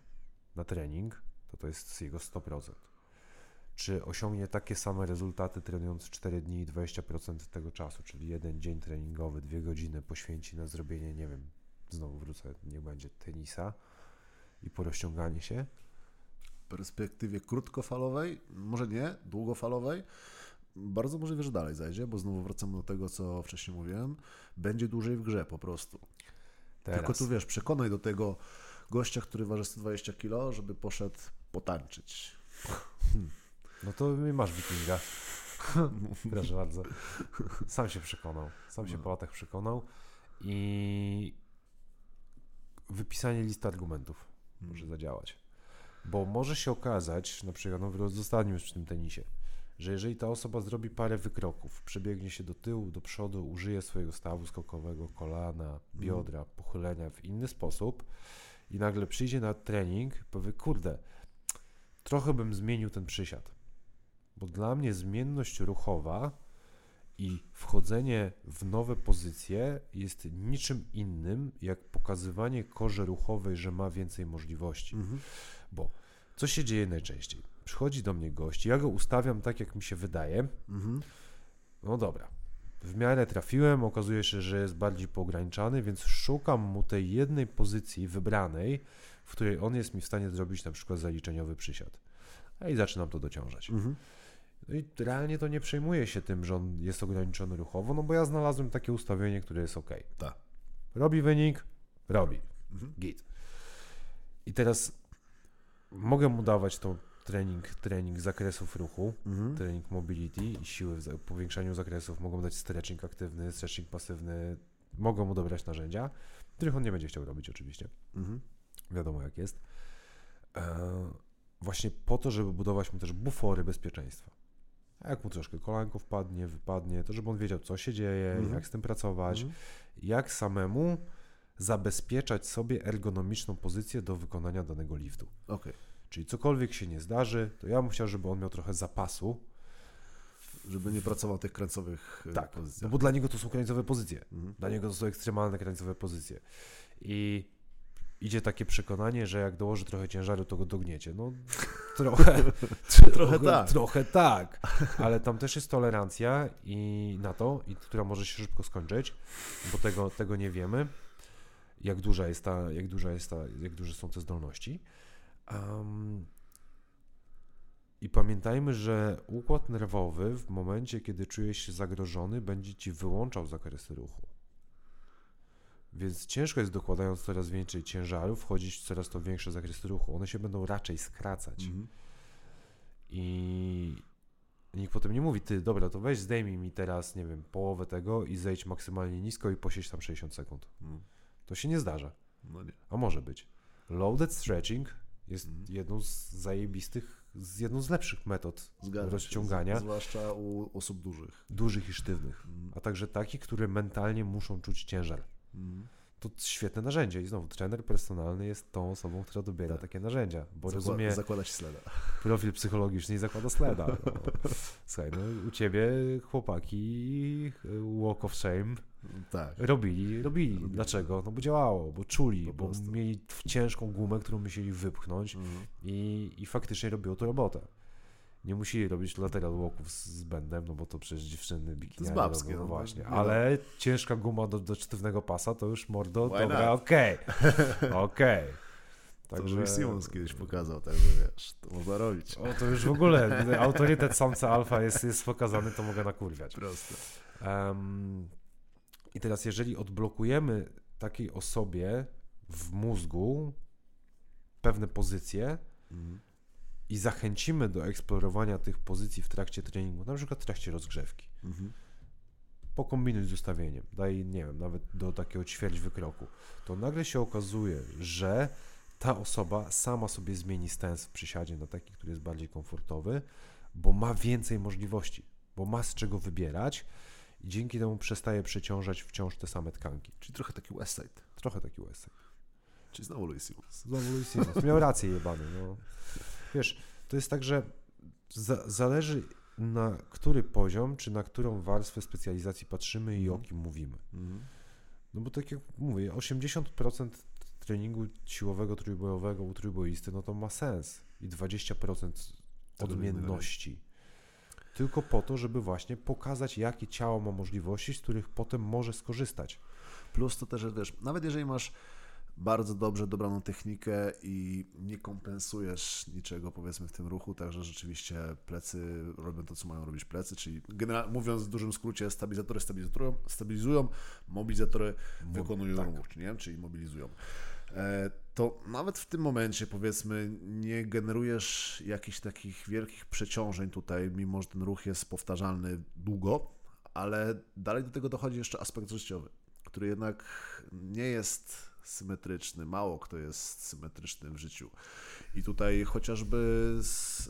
na trening, to to jest jego 100%. Czy osiągnie takie same rezultaty trenując 4 dni i 20% tego czasu, czyli jeden dzień treningowy, dwie godziny poświęci na zrobienie, nie wiem, znowu wrócę, niech będzie tenisa i porozciąganie się? W perspektywie krótkofalowej, może nie, długofalowej, bardzo możliwe, że dalej zajdzie, bo znowu wracamy do tego, co wcześniej mówiłem. Będzie dłużej w grze po prostu. Teraz. Tylko tu wiesz, przekonaj do tego gościa, który waży 120 kg, żeby poszedł potańczyć. No to masz wikinga. Proszę bardzo. Sam się przekonał. Sam się No. po latach przekonał i wypisanie listy argumentów może zadziałać. Bo może się okazać, na przykład, no zostaniemy już przy tym tenisie, że jeżeli ta osoba zrobi parę wykroków, przebiegnie się do tyłu, do przodu, użyje swojego stawu skokowego, kolana, biodra, pochylenia w inny sposób i nagle przyjdzie na trening, powie, kurde, trochę bym zmienił ten przysiad. Bo dla mnie zmienność ruchowa i wchodzenie w nowe pozycje jest niczym innym, jak pokazywanie korze ruchowej, że ma więcej możliwości. Mhm. Bo co się dzieje najczęściej? Przychodzi do mnie gość, ja go ustawiam tak, jak mi się wydaje. Mhm. No dobra. W miarę trafiłem, okazuje się, że jest bardziej poograniczany, więc szukam mu tej jednej pozycji wybranej, w której on jest mi w stanie zrobić na przykład zaliczeniowy przysiad. I zaczynam to dociążać. Mhm. No i realnie to nie przejmuję się tym, że on jest ograniczony ruchowo, no bo ja znalazłem takie ustawienie, które jest ok. Tak. Robi wynik, robi. Mhm. Git. I teraz mogę mu dawać tą trening, trening zakresów ruchu, Mhm. trening mobility i siły w za- powiększaniu zakresów, mogą dać stretching aktywny, stretching pasywny, mogą mu dobrać narzędzia, których on nie będzie chciał robić oczywiście, Mhm. wiadomo jak jest. E, właśnie po to, żeby budować mu też bufory bezpieczeństwa. A jak mu troszkę kolanko wpadnie, wypadnie, to żeby on wiedział co się dzieje, Mhm. jak z tym pracować, Mhm. jak samemu zabezpieczać sobie ergonomiczną pozycję do wykonania danego liftu. Okej. Czyli cokolwiek się nie zdarzy, to ja bym chciał, żeby on miał trochę zapasu, Żeby nie pracował tych krańcowych e, tak, no pozycjach. bo dla niego to są krańcowe pozycje. Mhm. Dla niego to są ekstremalne krańcowe pozycje. I idzie takie przekonanie, że jak dołoży trochę ciężaru, to go dogniecie. No trochę, Trochę tak. Trochę tak. Ale tam też jest tolerancja i na to, i która może się szybko skończyć, bo tego, tego nie wiemy, jak duża jest ta, jak duża jest ta, jak duże są te zdolności. Am, I pamiętajmy, że układ nerwowy w momencie, kiedy czujesz się zagrożony, będzie ci wyłączał zakresy ruchu. Więc ciężko jest dokładając coraz więcej ciężaru, wchodzić w coraz to większe zakresy ruchu. One się będą raczej skracać. Mhm. I nikt potem nie mówi, ty, dobra, to weź zdejmij mi teraz, nie wiem, połowę tego i zejdź maksymalnie nisko i posiedź tam 60 sekund. Mhm. To się nie zdarza, No nie. a może być. Loaded stretching jest Mhm. jedną z zajebistych, z jedną z lepszych metod Zgadzam się. rozciągania Z- Zwłaszcza u osób dużych. dużych i sztywnych, Mhm. a także takich, które mentalnie muszą czuć ciężar. Mhm. To świetne narzędzie i znowu trener personalny jest tą osobą, która dobiera Tak. takie narzędzia, bo Zakła- rozumie Zakładać sleda. profil psychologiczny i zakłada sleda. No. Słuchaj, no, u ciebie chłopaki walk of shame Tak. robili, robili. Dlaczego? No bo działało, bo czuli, bo mieli ciężką gumę, którą musieli wypchnąć Mhm. i, i faktycznie robiło to robotę. Nie musieli robić lateral walków z, bendem, no bo to przecież dziewczyny bikiniane babskie, robią no, właśnie. nie Ale ciężka guma do, do sztywnego pasa to już mordo, Why dobra, okej, okej. To Louis Simons kiedyś pokazał, także wiesz, to można robić. O, to już w ogóle autorytet samca alfa jest, jest pokazany, to mogę nakurwiać. Proste. Em, I teraz, jeżeli odblokujemy takiej osobie w mózgu pewne pozycje Mhm. I zachęcimy do eksplorowania tych pozycji w trakcie treningu, na przykład w trakcie rozgrzewki, Mhm. pokombinuj z ustawieniem, daj, nie wiem, nawet do takiego ćwierć wykroku, to nagle się okazuje, że ta osoba sama sobie zmieni stens w przysiadzie na taki, który jest bardziej komfortowy, bo ma więcej możliwości, bo ma z czego wybierać i dzięki temu przestaje przeciążać wciąż te same tkanki. Czyli trochę taki Westside. Trochę taki Westside. Czyli znowu Louis Simons. Znowu Louis. Miał rację jebany. No. Wiesz, to jest tak, że za, zależy na który poziom, czy na którą warstwę specjalizacji patrzymy i o kim mówimy. Mhm. No bo tak jak mówię, 80% treningu siłowego, trójbojowego u trójboisty, no to ma sens. I 20% Tego odmienności. Tylko po to, żeby właśnie pokazać, jakie ciało ma możliwości, z których potem może skorzystać. Plus to też, że wiesz, nawet jeżeli masz bardzo dobrze dobraną technikę i nie kompensujesz niczego powiedzmy w tym ruchu, także rzeczywiście plecy robią to, co mają robić plecy, czyli generalnie mówiąc w dużym skrócie stabilizatory stabilizują, stabilizują mobilizatory wykonują tak. ruch, nie? czyli mobilizują. E, to nawet w tym momencie, powiedzmy, nie generujesz jakichś takich wielkich przeciążeń tutaj, mimo że ten ruch jest powtarzalny długo, ale dalej do tego dochodzi jeszcze aspekt życiowy, który jednak nie jest symetryczny. Mało kto jest symetryczny w życiu. I tutaj chociażby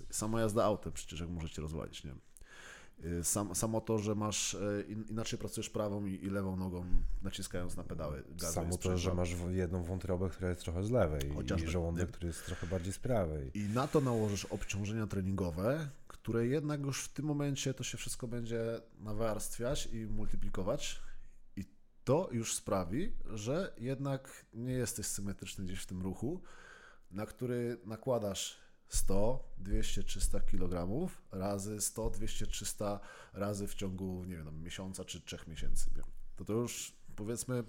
sama jazda autem, przecież jak możecie rozwalić, nie? Y, sam, samo to, że masz e, inaczej pracujesz prawą i, i lewą nogą, naciskając na pedały. Samo to, że masz jedną wątrobę, która jest trochę z lewej Chociażby, i żołądek, nie? który jest trochę bardziej z prawej. I na to nałożysz obciążenia treningowe, które jednak już w tym momencie to się wszystko będzie nawarstwiać i multiplikować. To już sprawi, że jednak nie jesteś symetryczny gdzieś w tym ruchu, na który nakładasz 100, 200, 300 kg razy 100, 200, 300 razy w ciągu, nie wiem, miesiąca czy trzech miesięcy. Nie? To to już powiedzmy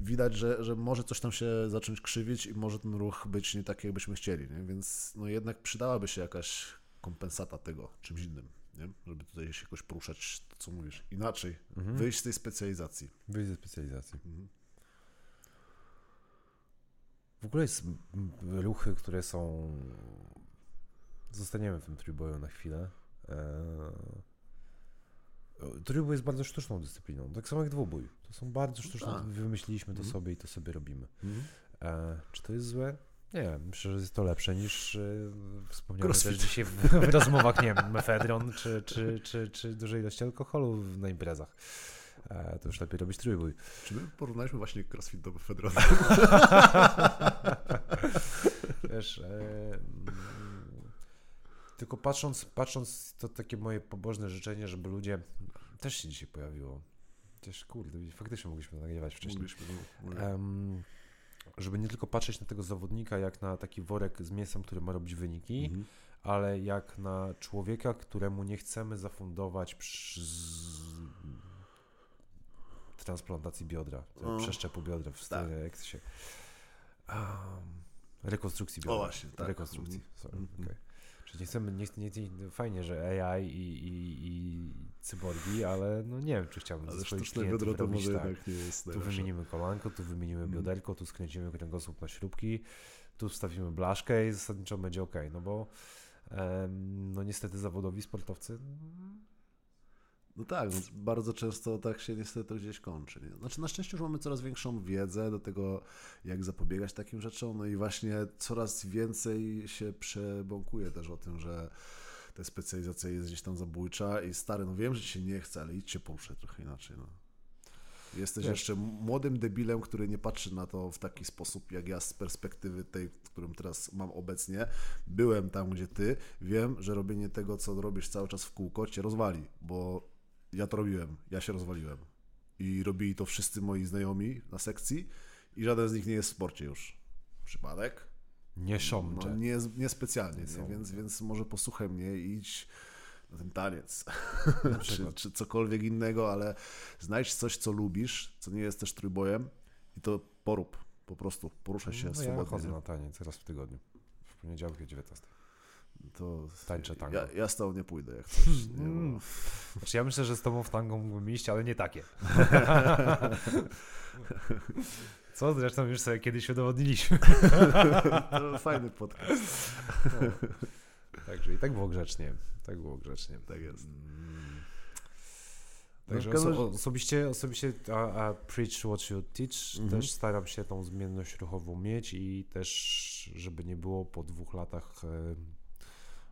widać, że, że może coś tam się zacząć krzywić i może ten ruch być nie taki, jakbyśmy chcieli, nie? więc no jednak przydałaby się jakaś kompensata tego czymś innym, nie? żeby tutaj się jakoś poruszać, to co mówisz, inaczej, mhm. wyjść z tej specjalizacji. Wyjść ze specjalizacji. Mhm. W ogóle jest ruchy, które są. Zostaniemy w tym trójboju na chwilę. Eee... Trójbój jest bardzo sztuczną dyscypliną, tak samo jak dwubój. To są bardzo sztuczne, no wymyśliliśmy to mm. sobie i to sobie robimy. Eee, czy to jest złe? Nie, myślę, że jest to lepsze niż e, wspomniałem też dzisiaj w, w rozmowach, nie wiem, mefedron czy, czy, czy, czy dużej ilości alkoholu na imprezach. E, to już lepiej robić trójbój. Czy my porównaliśmy właśnie crossfit do Fedrona? Wiesz, e, mm, tylko patrząc, patrząc, to takie moje pobożne życzenie, żeby ludzie, też się dzisiaj pojawiło, też kurde, faktycznie mogliśmy nagrywać wcześniej. Mogliśmy, no, żeby nie tylko patrzeć na tego zawodnika jak na taki worek z mięsem, który ma robić wyniki, mhm. ale jak na człowieka, któremu nie chcemy zafundować przy, transplantacji biodra, o. przeszczepu biodra w tak. jak się... Um, rekonstrukcji biodra. O właśnie, tak. Rekonstrukcji, mhm. sorry, -hmm. okay. Czyli nie chcemy, nie, nie, nie, fajnie, że AI i, i, i cyborgi, ale no nie wiem, czy chciałbym ale ze swoich klientów to robić tak. nie jest Tu wymienimy kolanko, tu wymienimy mm. bioderko, tu skręcimy kręgosłup na śrubki, tu wstawimy blaszkę i zasadniczo będzie ok, no bo no niestety zawodowi sportowcy no tak, bardzo często tak się niestety gdzieś kończy. Nie? Znaczy na szczęście już mamy coraz większą wiedzę do tego, jak zapobiegać takim rzeczom, no i właśnie coraz więcej się przebąkuje też o tym, że ta specjalizacja jest gdzieś tam zabójcza i stary, no wiem, że ci się nie chce, ale idźcie poruszać trochę inaczej, no. Jesteś Wiesz. jeszcze młodym debilem, który nie patrzy na to w taki sposób, jak ja z perspektywy tej, w którym teraz mam obecnie. Byłem tam, gdzie ty. Wiem, że robienie tego, co robisz cały czas w kółko, cię rozwali, bo ja to robiłem, ja się rozwaliłem. I robili to wszyscy moi znajomi na sekcji i żaden z nich nie jest w sporcie już. Przypadek? Nie szomcze. No, nie, nie specjalnie, nie, więc, więc może posłuchaj mnie i idź na ten taniec, czy, czy cokolwiek innego, ale znajdź coś, co lubisz, co nie jest też trójbojem i to porób, po prostu, poruszaj się no, swobodnie. Ja chodzę na taniec raz w tygodniu, w poniedziałek o 19 to tańczę tango. Ja, ja z tobą nie pójdę, jak coś. Nie, mm. znaczy, ja myślę, że z tobą w tango mógłbym iść, ale nie takie. Co zresztą już sobie kiedyś udowodniliśmy. to fajny podcast. No. Także i tak było grzecznie. Tak było grzecznie. Tak jest. Mm. Także oso osobiście, osobiście a, a preach what you teach, mhm. też staram się tą zmienność ruchową mieć i też, żeby nie było po dwóch latach e,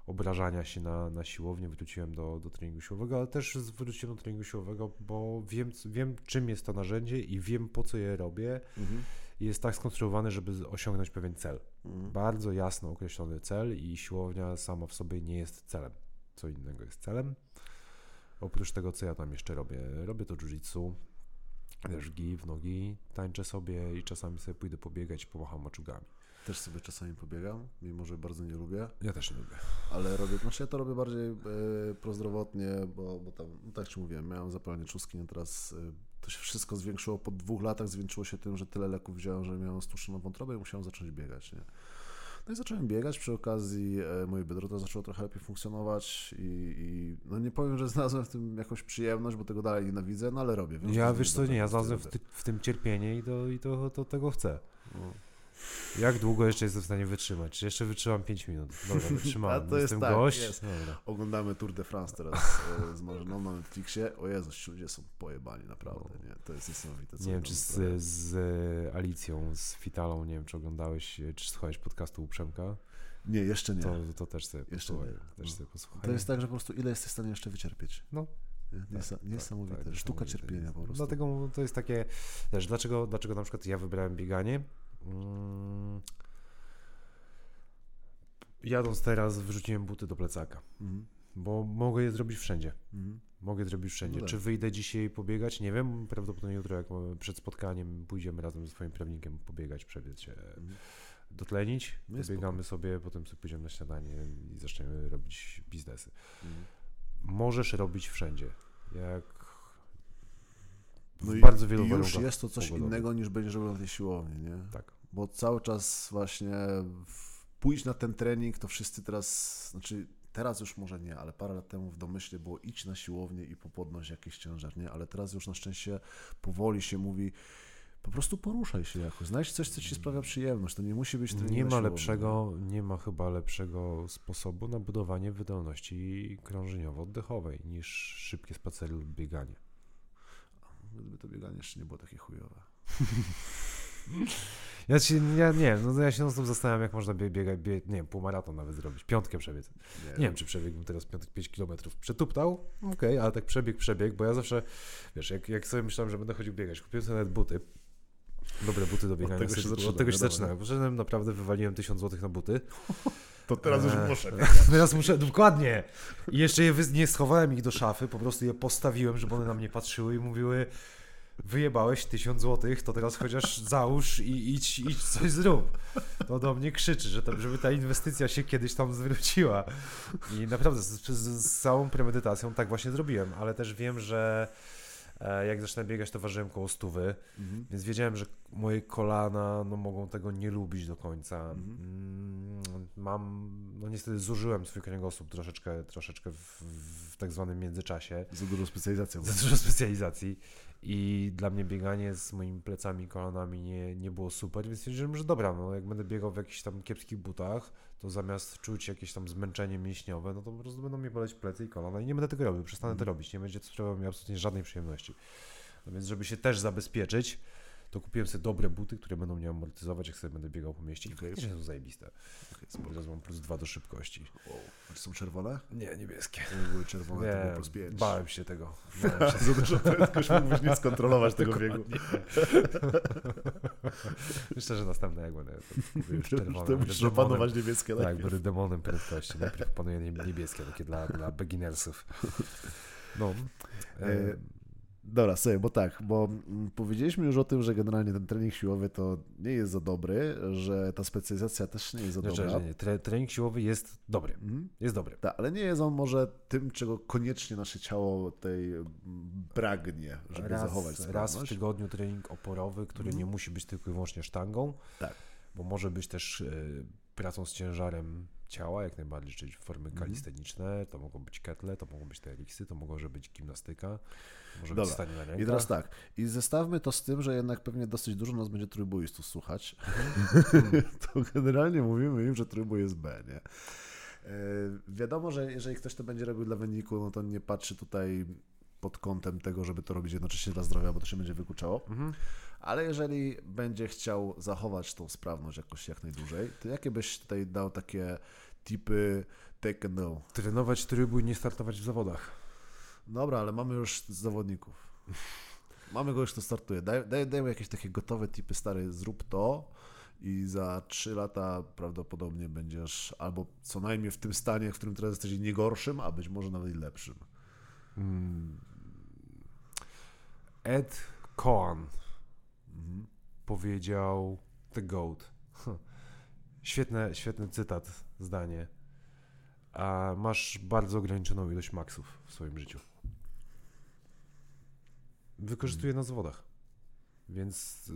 obrażania się na, na siłownię, wróciłem do, do treningu siłowego, ale też wróciłem do treningu siłowego, bo wiem, wiem czym jest to narzędzie i wiem po co je robię. Mhm. Jest tak skonstruowane, żeby osiągnąć pewien cel. Mhm. Bardzo jasno określony cel i siłownia sama w sobie nie jest celem. Co innego jest celem. Oprócz tego, co ja tam jeszcze robię. Robię to jiu-jitsu, też gi w nogi, tańczę sobie i czasami sobie pójdę pobiegać, pomacham maczugami. Też sobie czasami pobiegam, mimo że bardzo nie lubię. Ja też nie lubię. Ale robię, znaczy ja to robię bardziej e, prozdrowotnie, bo, bo tam, no tak jak mówiłem, miałem zapalenie czustki, no teraz e, To się wszystko zwiększyło po dwóch latach, zwiększyło się tym, że tyle leków wziąłem, że miałem stłuczoną wątrobę i musiałem zacząć biegać, nie? No i zacząłem biegać, przy okazji e, moje biodro to zaczęło trochę lepiej funkcjonować i, i no nie powiem, że znalazłem w tym jakąś przyjemność, bo tego dalej nienawidzę, no ale robię. Ja wiesz co, nie, ja znalazłem w, ty, w, tym cierpienie i, to, i to, to tego chcę. No. Jak długo jeszcze jestem w stanie wytrzymać? Czy jeszcze wytrzymam 5 minut? Dobra, wytrzymałem. A to jestem jest tak, gość. Jest. Oglądamy Tour de France teraz e, z Marzyną na Netflixie. O Jezu, ci ludzie są pojebani, naprawdę. No. Nie? To jest niesamowite. nie wiem, czy z, z, Alicją, z Fitalą, nie wiem, czy oglądałeś, czy słuchałeś podcastu Uprzemka? Nie, jeszcze nie. To, to też sobie jeszcze nie. Też sobie posłuchaj. To jest tak, że po prostu ile jesteś w stanie jeszcze wycierpieć? No. Niesa, tak, niesamowite. Tak, Sztuka cierpienia po prostu. Dlatego to jest takie, też dlaczego, dlaczego na przykład ja wybrałem bieganie? Mm, jadąc teraz, wrzuciłem buty do plecaka, mhm. bo mogę je zrobić wszędzie. Mhm. Mogę je zrobić wszędzie. No Czy tak. wyjdę dzisiaj pobiegać? Nie wiem. Prawdopodobnie jutro, jak przed spotkaniem, pójdziemy razem ze swoim prawnikiem pobiegać, przebiec się, mhm. dotlenić. No Pobiegamy sobie, potem sobie pójdziemy na śniadanie i zaczniemy robić biznesy. Mhm. Możesz robić wszędzie. Jak w no bardzo wielu już jest to coś innego niż będziesz robił na tej siłowni, nie? Tak. Bo cały czas właśnie pójść na ten trening, to wszyscy teraz, znaczy teraz już może nie, ale parę lat temu w domyśle było idź na siłownię i popodnoś jakiś ciężar, nie? Ale teraz już na szczęście powoli się mówi, po prostu poruszaj się jakoś, znajdź coś, co ci sprawia przyjemność, to nie musi być trening Nie ma lepszego, nie ma chyba lepszego sposobu na budowanie wydolności krążeniowo-oddechowej niż szybkie spacery lub bieganie. Gdyby to bieganie jeszcze nie było takie chujowe. Ja, się, ja nie no ja się znów zastanawiam, jak można biegać, bie, nie wiem, półmaraton nawet zrobić, piątkę przebiec. Nie, nie wiem, czy przebiegłbym teraz piątek 5 km. Przetuptał? Okej, okay, ale tak przebieg, przebieg, bo ja zawsze, wiesz, jak, jak sobie myślałem, że będę chodził biegać, kupiłem sobie nawet buty, dobre buty do biegania. Od tego się zaczyna. Od tego się zaczyna. Poszedłem, naprawdę wywaliłem 1000 zł na buty. To teraz już muszę. Teraz muszę, dokładnie. I jeszcze je nie schowałem ich do szafy, po prostu je postawiłem, żeby one na mnie patrzyły i mówiły wyjebałeś tysiąc złotych, to teraz chociaż załóż i idź, idź coś zrób. To do mnie krzyczy, że żeby ta inwestycja się kiedyś tam zwróciła. I naprawdę z, z, z całą premedytacją tak właśnie zrobiłem, ale też wiem, że e, jak zacznę biegać, to ważyłem koło stówy, mhm. więc wiedziałem, że moje kolana no, mogą tego nie lubić do końca. Mhm. Mm, mam, no niestety zużyłem swój kręgosłup troszeczkę, troszeczkę w, w tak zwanym międzyczasie. Za dużo specjalizacji. Za dużo specjalizacji. I dla mnie bieganie z moimi plecami i kolanami nie, nie było super, więc stwierdziłem, że dobra, no jak będę biegał w jakichś tam kiepskich butach, to zamiast czuć jakieś tam zmęczenie mięśniowe, no to po prostu będą mi boleć plecy i kolana i nie będę tego robił, przestanę to mhm. robić, nie będzie to sprawiało mi absolutnie żadnej przyjemności. No więc żeby się też zabezpieczyć, to kupiłem sobie dobre buty, które będą mnie amortyzować, jak sobie będę biegał po mieście. I są zajebiste. Okay, Teraz mam plus dwa do szybkości. Wow. Czy są czerwone? Nie, niebieskie. Nie były czerwone, nie, to było plus pięć. Bałem się tego. Za dużo prędkość mógłbyś nie skontrolować tego biegu. Myślę, że następne jak będę to już czerwone. To musisz opanować niebieskie Tak, będę demonem prędkości. Najpierw panuję niebieskie, takie dla, dla beginnersów. No. E, Dobra, sobie, bo tak, bo mm, powiedzieliśmy już o tym, że generalnie ten trening siłowy to nie jest za dobry, że ta specjalizacja też nie jest za znaczy, dobra. Nie, Tre trening siłowy jest dobry, mhm. jest dobry. Tak, ale nie jest on może tym, czego koniecznie nasze ciało tej pragnie, żeby raz, zachować sprawność. Raz w tygodniu trening oporowy, który mhm. nie musi być tylko i wyłącznie sztangą, tak. bo może być też y, pracą z ciężarem ciała, jak najbardziej, czyli formy mhm. kalisteniczne, to mogą być ketle, to mogą być TRX-y, to może być gimnastyka. Może Dobra. być na I teraz tak. I zestawmy to z tym, że jednak pewnie dosyć dużo nas będzie trójboistów słuchać. to generalnie mówimy im, że trójbój jest B, nie? E, wiadomo, że jeżeli ktoś to będzie robił dla wyniku, no to nie patrzy tutaj pod kątem tego, żeby to robić jednocześnie dla zdrowia, bo to się będzie wykluczało. Mhm. Ale jeżeli będzie chciał zachować tą sprawność jakoś jak najdłużej, to jakie byś tutaj dał takie tipy take and no? Trenować trójbój, nie startować w zawodach. Dobra, ale mamy już zawodników. Mamy go już, kto startuje. Daj, daj, dajmy jakieś takie gotowe typy, stary, zrób to i za 3 lata prawdopodobnie będziesz albo co najmniej w tym stanie, w którym teraz jesteś nie gorszym, a być może nawet i lepszym. Hmm. Ed Cohen. Powiedział The Goat. Świetne, świetny cytat, zdanie. A masz bardzo ograniczoną ilość maksów w swoim życiu. wykorzystuje na zawodach. Więc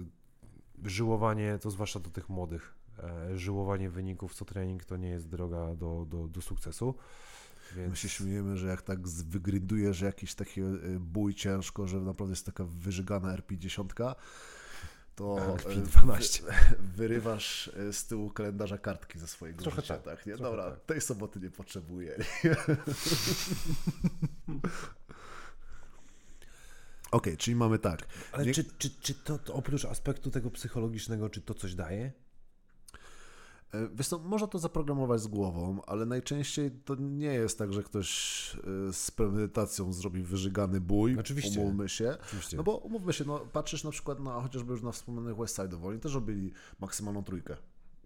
y, żyłowanie, to zwłaszcza do tych młodych, e, żyłowanie wyników co trening to nie jest droga do, do, do sukcesu. Więc... My się śmiejemy, że jak tak wygrydujesz jakiś taki y, bój ciężko, że naprawdę jest taka wyżygana RP10, to RP12. wyrywasz e, z tyłu kalendarza kartki ze swojego Trochę życia. tak, tak nie? Trochę Dobra, tak. tej soboty nie potrzebuję. Okej, okay, czyli mamy tak. Ale nie... czy, czy, czy to, to oprócz aspektu tego psychologicznego, czy to coś daje? E, wiesz co, można to zaprogramować z głową, ale najczęściej to nie jest tak, że ktoś e, z premedytacją zrobi wyżygany bój. Oczywiście. Umówmy się. Oczywiście. No bo umówmy się, no, patrzysz na przykład na chociażby już na wspomnianych West Side'ów, oni też robili maksymalną trójkę.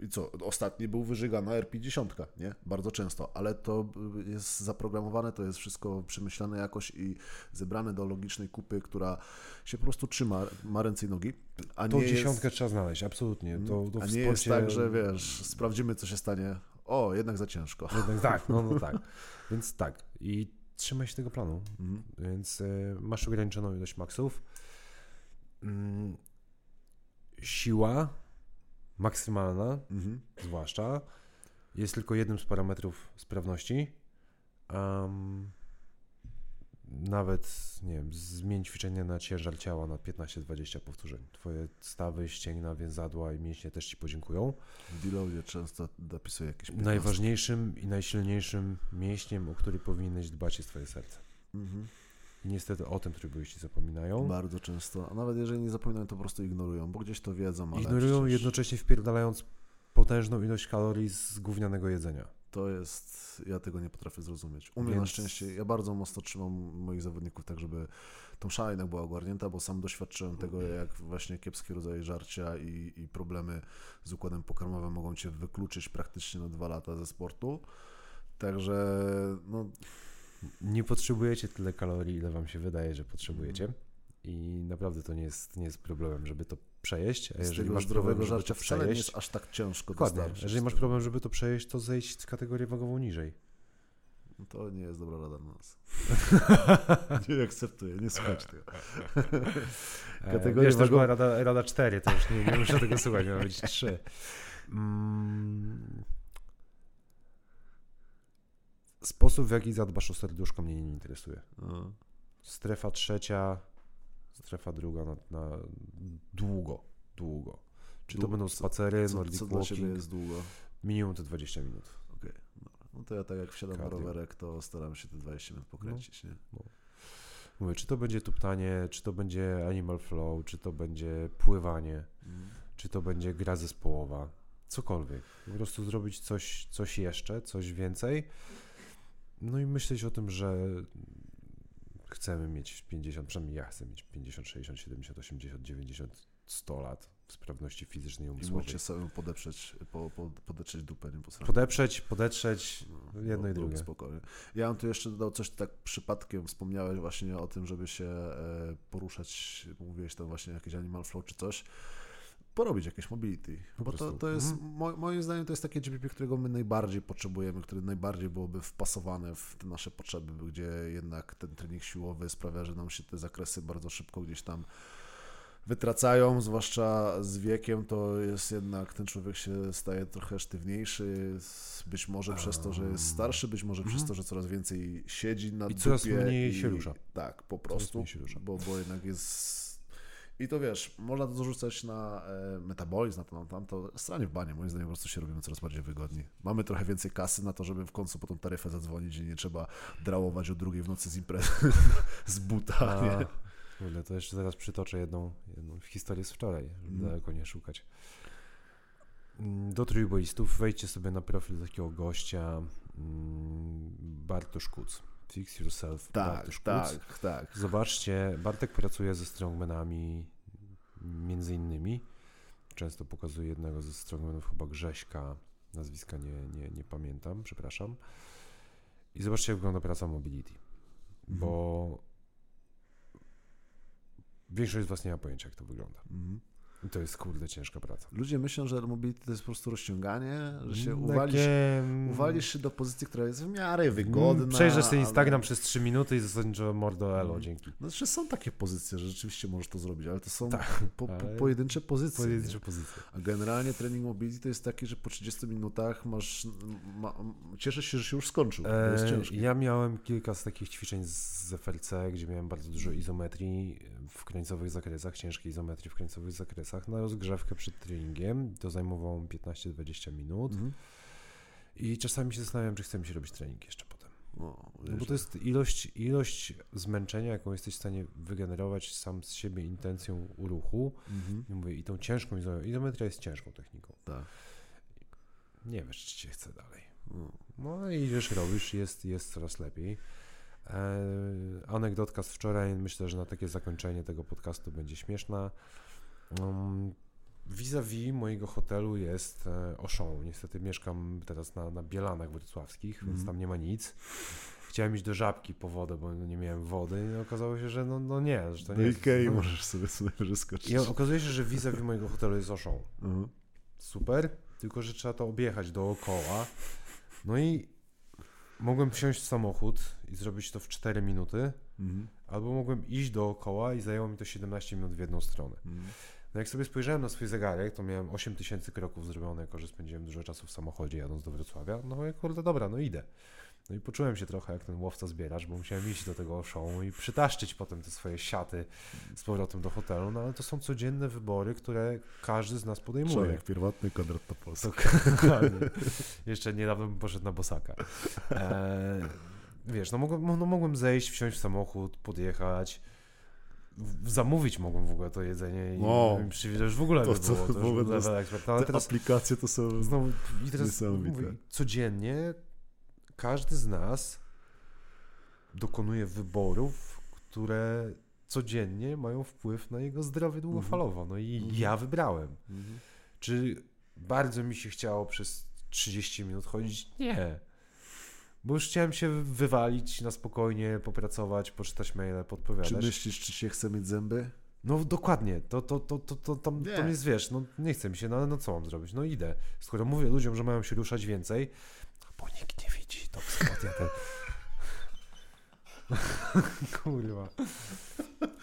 I co? Ostatni był wyżygana RP10, nie? Bardzo często, ale to jest zaprogramowane, to jest wszystko przemyślane jakoś i zebrane do logicznej kupy, która się po prostu trzyma, ma ręce i nogi. A Tą dziesiątkę jest... trzeba znaleźć, absolutnie. To, to a nie jest tak, że wiesz, sprawdzimy co się stanie. O, jednak za ciężko. Jednak tak, no, no tak. Więc tak. I trzymaj się tego planu. Mhm. Więc y, masz ograniczoną ilość maksów. Mm, siła maksymalna, mhm. zwłaszcza, jest tylko jednym z parametrów sprawności. Um, nawet, nie wiem, zmień ćwiczenie na ciężar ciała na 15-20 powtórzeń. Twoje stawy, ścięgna, więzadła i mięśnie też Ci podziękują. W deloadzie często dopisuję jakieś 15. Najważniejszym i najsilniejszym mięśniem, o który powinieneś dbać jest Twoje serce. Mhm. Niestety o tym trybuiści zapominają. Bardzo często, a nawet jeżeli nie zapominają, to po prostu ignorują, bo gdzieś to wiedzą. Ale ignorują przecież... jednocześnie wpierdalając potężną ilość kalorii z gównianego jedzenia. To jest, ja tego nie potrafię zrozumieć. U mnie Więc... na szczęście, ja bardzo mocno trzymam moich zawodników tak, żeby tą szala jednak była ogarnięta, bo sam doświadczyłem tego, jak właśnie kiepskie rodzaje żarcia i, i problemy z układem pokarmowym mogą cię wykluczyć praktycznie na dwa lata ze sportu. Także, no nie potrzebujecie tyle kalorii, ile wam się wydaje, że potrzebujecie. Mhm. I naprawdę to nie jest, nie jest problemem, żeby to przejeść. A jeżeli masz zdrowego żarcia wcale nie jest aż tak ciężko Dokładnie. Jeżeli masz problem, żeby to przejeść, to zejdź z kategorię wagową niżej. No to nie jest dobra rada dla nas. nie akceptuję, nie słuchajcie tego. Kategoria Wiesz, wagowa... rada, rada 4, to już nie, nie muszę tego słuchać, miała być 3. Mm, Sposób, w jaki zadbasz o serduszko, mnie nie interesuje. No. Strefa trzecia, strefa druga na, na długo, długo. Czy to będą spacery, co, Nordic co walking? dla jest długo? Minimum te 20 minut. Okej, okay, no to ja tak jak wsiadam Cardio. na rowerek, to staram się te 20 minut pokręcić, no, nie? No. Mówię, czy to będzie tuptanie, czy to będzie animal flow, czy to będzie pływanie, mm. czy to będzie gra zespołowa, cokolwiek. Po prostu zrobić coś, coś jeszcze, coś więcej no i myśleć o tym, że chcemy mieć 50, przynajmniej ja chcę mieć 50, 60, 70, 80, 90, 100 lat w sprawności fizycznej i umysłowej. I sobie podeprzeć, po, po, podeprzeć dupę, nie? Po podeprzeć, podetrzeć, no, jedno i drugie. Spokojnie. Ja bym tu jeszcze dodał coś, tak przypadkiem wspomniałeś właśnie o tym, żeby się e, poruszać, mówiłeś tam właśnie jakieś animal flow czy coś porobić jakieś mobility. Po bo to, to jest, mhm. mo, moim zdaniem, to jest takie GPP, którego my najbardziej potrzebujemy, które najbardziej byłoby wpasowane w te nasze potrzeby, gdzie jednak ten trening siłowy sprawia, że nam się te zakresy bardzo szybko gdzieś tam wytracają, zwłaszcza z wiekiem, to jest jednak, ten człowiek się staje trochę sztywniejszy, być może przez to, że jest starszy, być może przez mhm. to, że coraz więcej siedzi na I coraz mniej i, się rusza. Tak, po prostu, bo, bo jednak jest i to wiesz, można to dorzucać na e, metabolizm, na to, na tamto. Stranie w banie, moim zdaniem po prostu się robimy coraz bardziej wygodni. Mamy trochę więcej kasy na to, żeby w końcu po tą taryfę zadzwonić i nie trzeba drałować o drugiej w nocy z imprezy z buta, A, nie? Kurde, to jeszcze zaraz przytoczę jedną, jedną historię z wczoraj, żeby mm. daleko nie szukać. Mm, do trójboistów wejdźcie sobie na profil takiego gościa mm, Bartosz Kuc. Fix Yourself. Tak, Bartosz tak, tak. Zobaczcie, Bartek pracuje ze strongmanami między innymi. Często pokazuje jednego ze strongmanów, chyba Grześka, nazwiska nie, nie, nie pamiętam, przepraszam. I zobaczcie, jak wygląda praca mobility. Mhm. Bo większość z Was nie ma pojęcia, jak to wygląda. Mhm. To jest kurde ciężka praca. Ludzie myślą, że mobility to jest po prostu rozciąganie, że się Takie, uwalisz, mm, uwalisz się do pozycji, która jest w miarę wygodna. Przejrzesz sobie ale- Instagram przez 3 minuty i zasadniczo mordo elo, Mm. dzięki. Znaczy są takie pozycje, że rzeczywiście możesz to zrobić, ale to są Tak, po, po, ale- pojedyncze pozycje. Pojedyncze nie? pozycje. A generalnie trening mobility to jest taki, że po 30 minutach masz. Ma, cieszysz się, że się już skończył. E, ciężkie. ja miałem kilka z takich ćwiczeń z FLC, gdzie miałem bardzo dużo izometrii w krańcowych zakresach, ciężkiej izometrii w krańcowych zakresach. Na rozgrzewkę przed treningiem to zajmowało mi 15-20 minut. Mhm. I czasami się zastanawiam, czy chce mi się robić trening jeszcze potem. No, No bo to jest ilość, ilość zmęczenia, jaką jesteś w stanie wygenerować sam z siebie intencją ruchu. Mhm. I mówię, i tą ciężką izometrię. Jest ciężką techniką. Tak. Nie wiesz, czy cię chce dalej. No. No i idziesz, robisz, jest, jest coraz lepiej. E, anegdotka z wczoraj, myślę, że na takie zakończenie tego podcastu będzie śmieszna. Um, Vis-a-vis mojego hotelu jest e, Auchan. Niestety mieszkam teraz na, na Bielanach Wrocławskich, więc Mhm. tam nie ma nic. Chciałem iść do Żabki po wodę, bo nie miałem wody i okazało się, że no, no nie, że to nie Do jest... Ikei no. możesz sobie sobie wyskoczyć. I okazuje się, że vis-a-vis mojego hotelu jest Auchan. Mhm. Super, tylko że trzeba to objechać dookoła. No i mogłem wsiąść w samochód i zrobić to w 4 minuty, Mhm. albo mogłem iść dookoła i zajęło mi to 17 minut w jedną stronę. No jak sobie spojrzałem na swój zegarek, to miałem 8000 kroków zrobione, jako że spędziłem dużo czasu w samochodzie jadąc do Wrocławia. No ja kurde, dobra, no idę. No i poczułem się trochę jak ten łowca zbieracz, bo musiałem iść do tego show i przytaszczyć potem te swoje siaty z powrotem do hotelu, no ale to są codzienne wybory, które każdy z nas podejmuje. Człowiek pierwotny, Konrad Topolski. Dokładnie. Jeszcze niedawno bym poszedł na bosaka. E, wiesz, no mogłem, no mogłem zejść, wsiąść w samochód, podjechać, zamówić mogłem w ogóle to jedzenie i Wow. przywieźć, w ogóle To co, było, to w ogóle to jest-. Ale Te teraz aplikacje to są... znowu, i teraz mówię, codziennie każdy z nas dokonuje wyborów, które codziennie mają wpływ na jego zdrowie długofalowo. No i Mhm. ja wybrałem. Mhm. Czy bardzo mi się chciało przez 30 minut chodzić? Nie. Bo już chciałem się wywalić na spokojnie, popracować, poczytać maile, Czy podpowiadać. myślisz, czy się chce mieć zęby? No dokładnie, to, to, to, to, to, tam, Nie. tam jest, wiesz, no nie chce mi się, no ale no co mam zrobić? No idę. Skoro mówię ludziom, że mają się ruszać więcej, bo nikt nie widzi, to ja ten... Kurwa.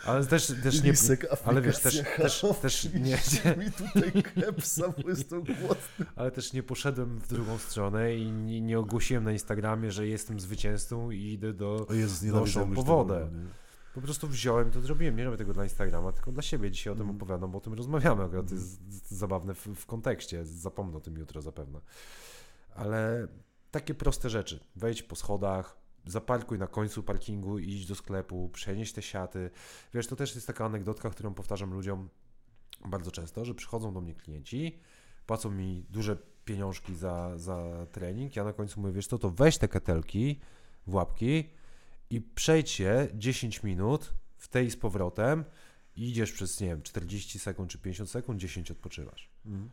Ale też, też nie... Lisek, ale wiesz, też- też- też nie- mi tutaj kepsa, bo jestem głodny. Ale też nie poszedłem w drugą stronę i nie, nie ogłosiłem na Instagramie, że jestem zwycięzcą i idę do... Noszą po wodę. Po prostu wziąłem to zrobiłem. Nie robię tego dla Instagrama, tylko dla siebie. Dzisiaj o tym Mhm. opowiadam, bo o tym rozmawiamy. Akurat to jest zabawne w, w kontekście. Zapomnę o tym jutro zapewne. Ale takie proste rzeczy. Wejdź po schodach, zaparkuj na końcu parkingu, idź do sklepu, przenieś te siaty. Wiesz, to też jest taka anegdotka, którą powtarzam ludziom bardzo często, że przychodzą do mnie klienci, płacą mi duże pieniążki za, za trening, ja na końcu mówię, wiesz co, to weź te ketelki w łapki i przejdź się 10 minut w tej z powrotem i idziesz przez, nie wiem, 40 sekund czy 50 sekund, 10 odpoczywasz. Mhm.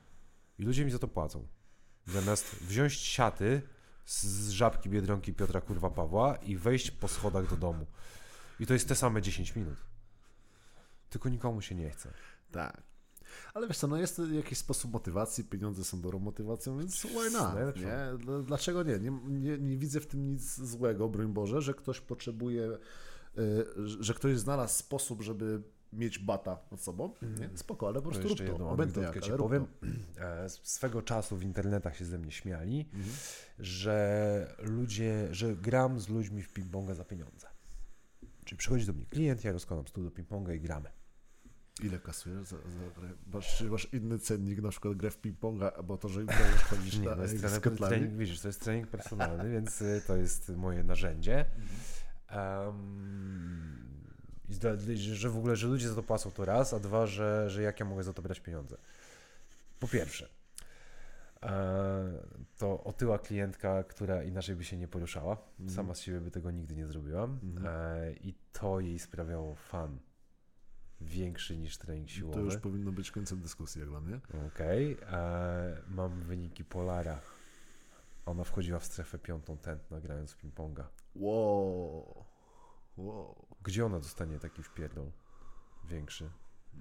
I ludzie mi za to płacą. Zamiast wziąć siaty z, żabki Biedronki Piotra Kurwa Pawła i wejść po schodach do domu. I to jest te same 10 minut. Tylko nikomu się nie chce. Tak. Ale wiesz co, no jest to jakiś sposób motywacji, pieniądze są dobrą motywacją, więc why not, nie? Dla- Dlaczego nie? Nie, nie? nie widzę w tym nic złego, broń Boże, że ktoś potrzebuje, y, że ktoś znalazł sposób, żeby mieć bata nad sobą. Nie? Spoko, ale po prostu rób to. jedną anegdotkę jak, ale powiem. E, Swego czasu w internetach się ze mnie śmiali, Mhm. że ludzie, że gram z ludźmi w ping-ponga za pieniądze. Czyli przychodzi do mnie klient, ja rozkładam stół do ping-ponga i gramy. Ile kasujesz za, za grę? Masz, czy masz inny cennik, na przykład grę w ping-ponga, bo to, że im chodzić Nie, na to jest trening, trening, widzisz, to jest trening personalny, więc y, to jest moje narzędzie. Zda- że w ogóle, że ludzie za to płacą to raz, a dwa, że, że jak ja mogę za to brać pieniądze. Po pierwsze, e, to otyła klientka, która inaczej by się nie poruszała. Mhm. Sama z siebie by tego nigdy nie zrobiła. E, I to jej sprawiało fan większy niż trening To siłowy. już powinno być końcem dyskusji, jak dla mnie. Okej, e, mam wyniki Polara. Ona wchodziła w strefę piątą tętna grając w ping-ponga. Wow. wow. Gdzie ona dostanie taki wpierdol większy?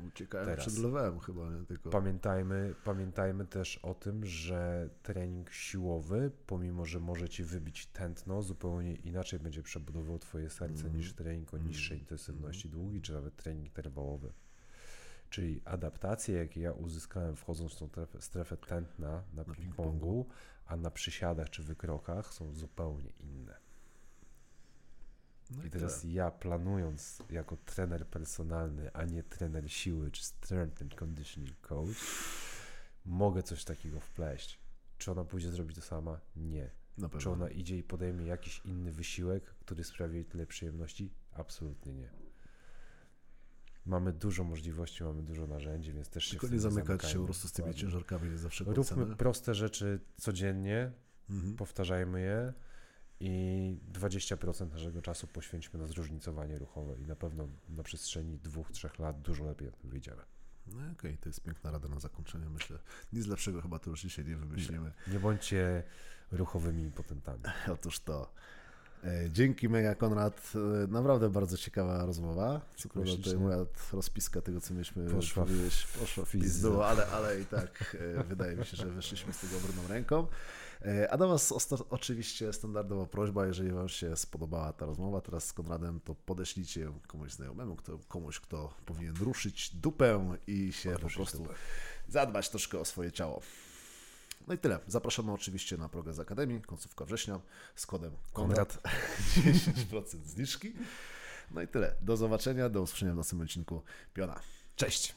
Uciekałem Teraz. przed lewem chyba, nie? Tylko... Pamiętajmy, pamiętajmy też o tym, że trening siłowy, pomimo że może ci wybić tętno, zupełnie inaczej będzie przebudował twoje serce Mhm. niż trening o niższej intensywności długi, czy nawet trening interwałowy. Czyli adaptacje, jakie ja uzyskałem wchodząc w tą strefę, strefę tętna na, Na ping-pongu, a na przysiadach czy wykrokach są zupełnie inne. No I teraz ja planując jako trener personalny, a nie trener siły czy strength and conditioning coach, mogę coś takiego wpleść. Czy ona pójdzie zrobić to sama? Nie. Czy ona idzie i podejmie jakiś inny wysiłek, który sprawi jej tyle przyjemności? Absolutnie nie. Mamy dużo możliwości, mamy dużo narzędzi, więc też się Tylko nie zamykać się po prostu z tymi ciężarkami, nie zawsze Róbmy proste rzeczy codziennie, Mhm. powtarzajmy je i 20% naszego czasu poświęćmy na zróżnicowanie ruchowe i na pewno na przestrzeni dwóch, trzech lat dużo lepiej wyjdziemy. No okej, to jest piękna rada na zakończenie, myślę. Nic lepszego chyba tu już dzisiaj nie wymyślimy. Nie bądźcie ruchowymi impotentami. Otóż to. E, Dzięki mega Konrad, E, naprawdę bardzo ciekawa rozmowa. Co prawda tutaj moja rozpiska tego, co mieliśmy Poszła powiedzieć, poszła w pizdu, ale, ale i tak e, wydaje mi się, że wyszliśmy z tego obrną ręką. E, A do Was oczywiście standardowa prośba, jeżeli Wam się spodobała ta rozmowa teraz z Konradem, to podeślijcie ją komuś znajomemu, kto, komuś, kto powinien ruszyć dupę i się po prostu dupę. zadbać troszkę o swoje ciało. No i tyle. Zapraszamy oczywiście na Progres Akademii, końcówka września z kodem Konrad 10% zniżki. No i tyle. Do zobaczenia, do usłyszenia w następnym odcinku Piona. Cześć!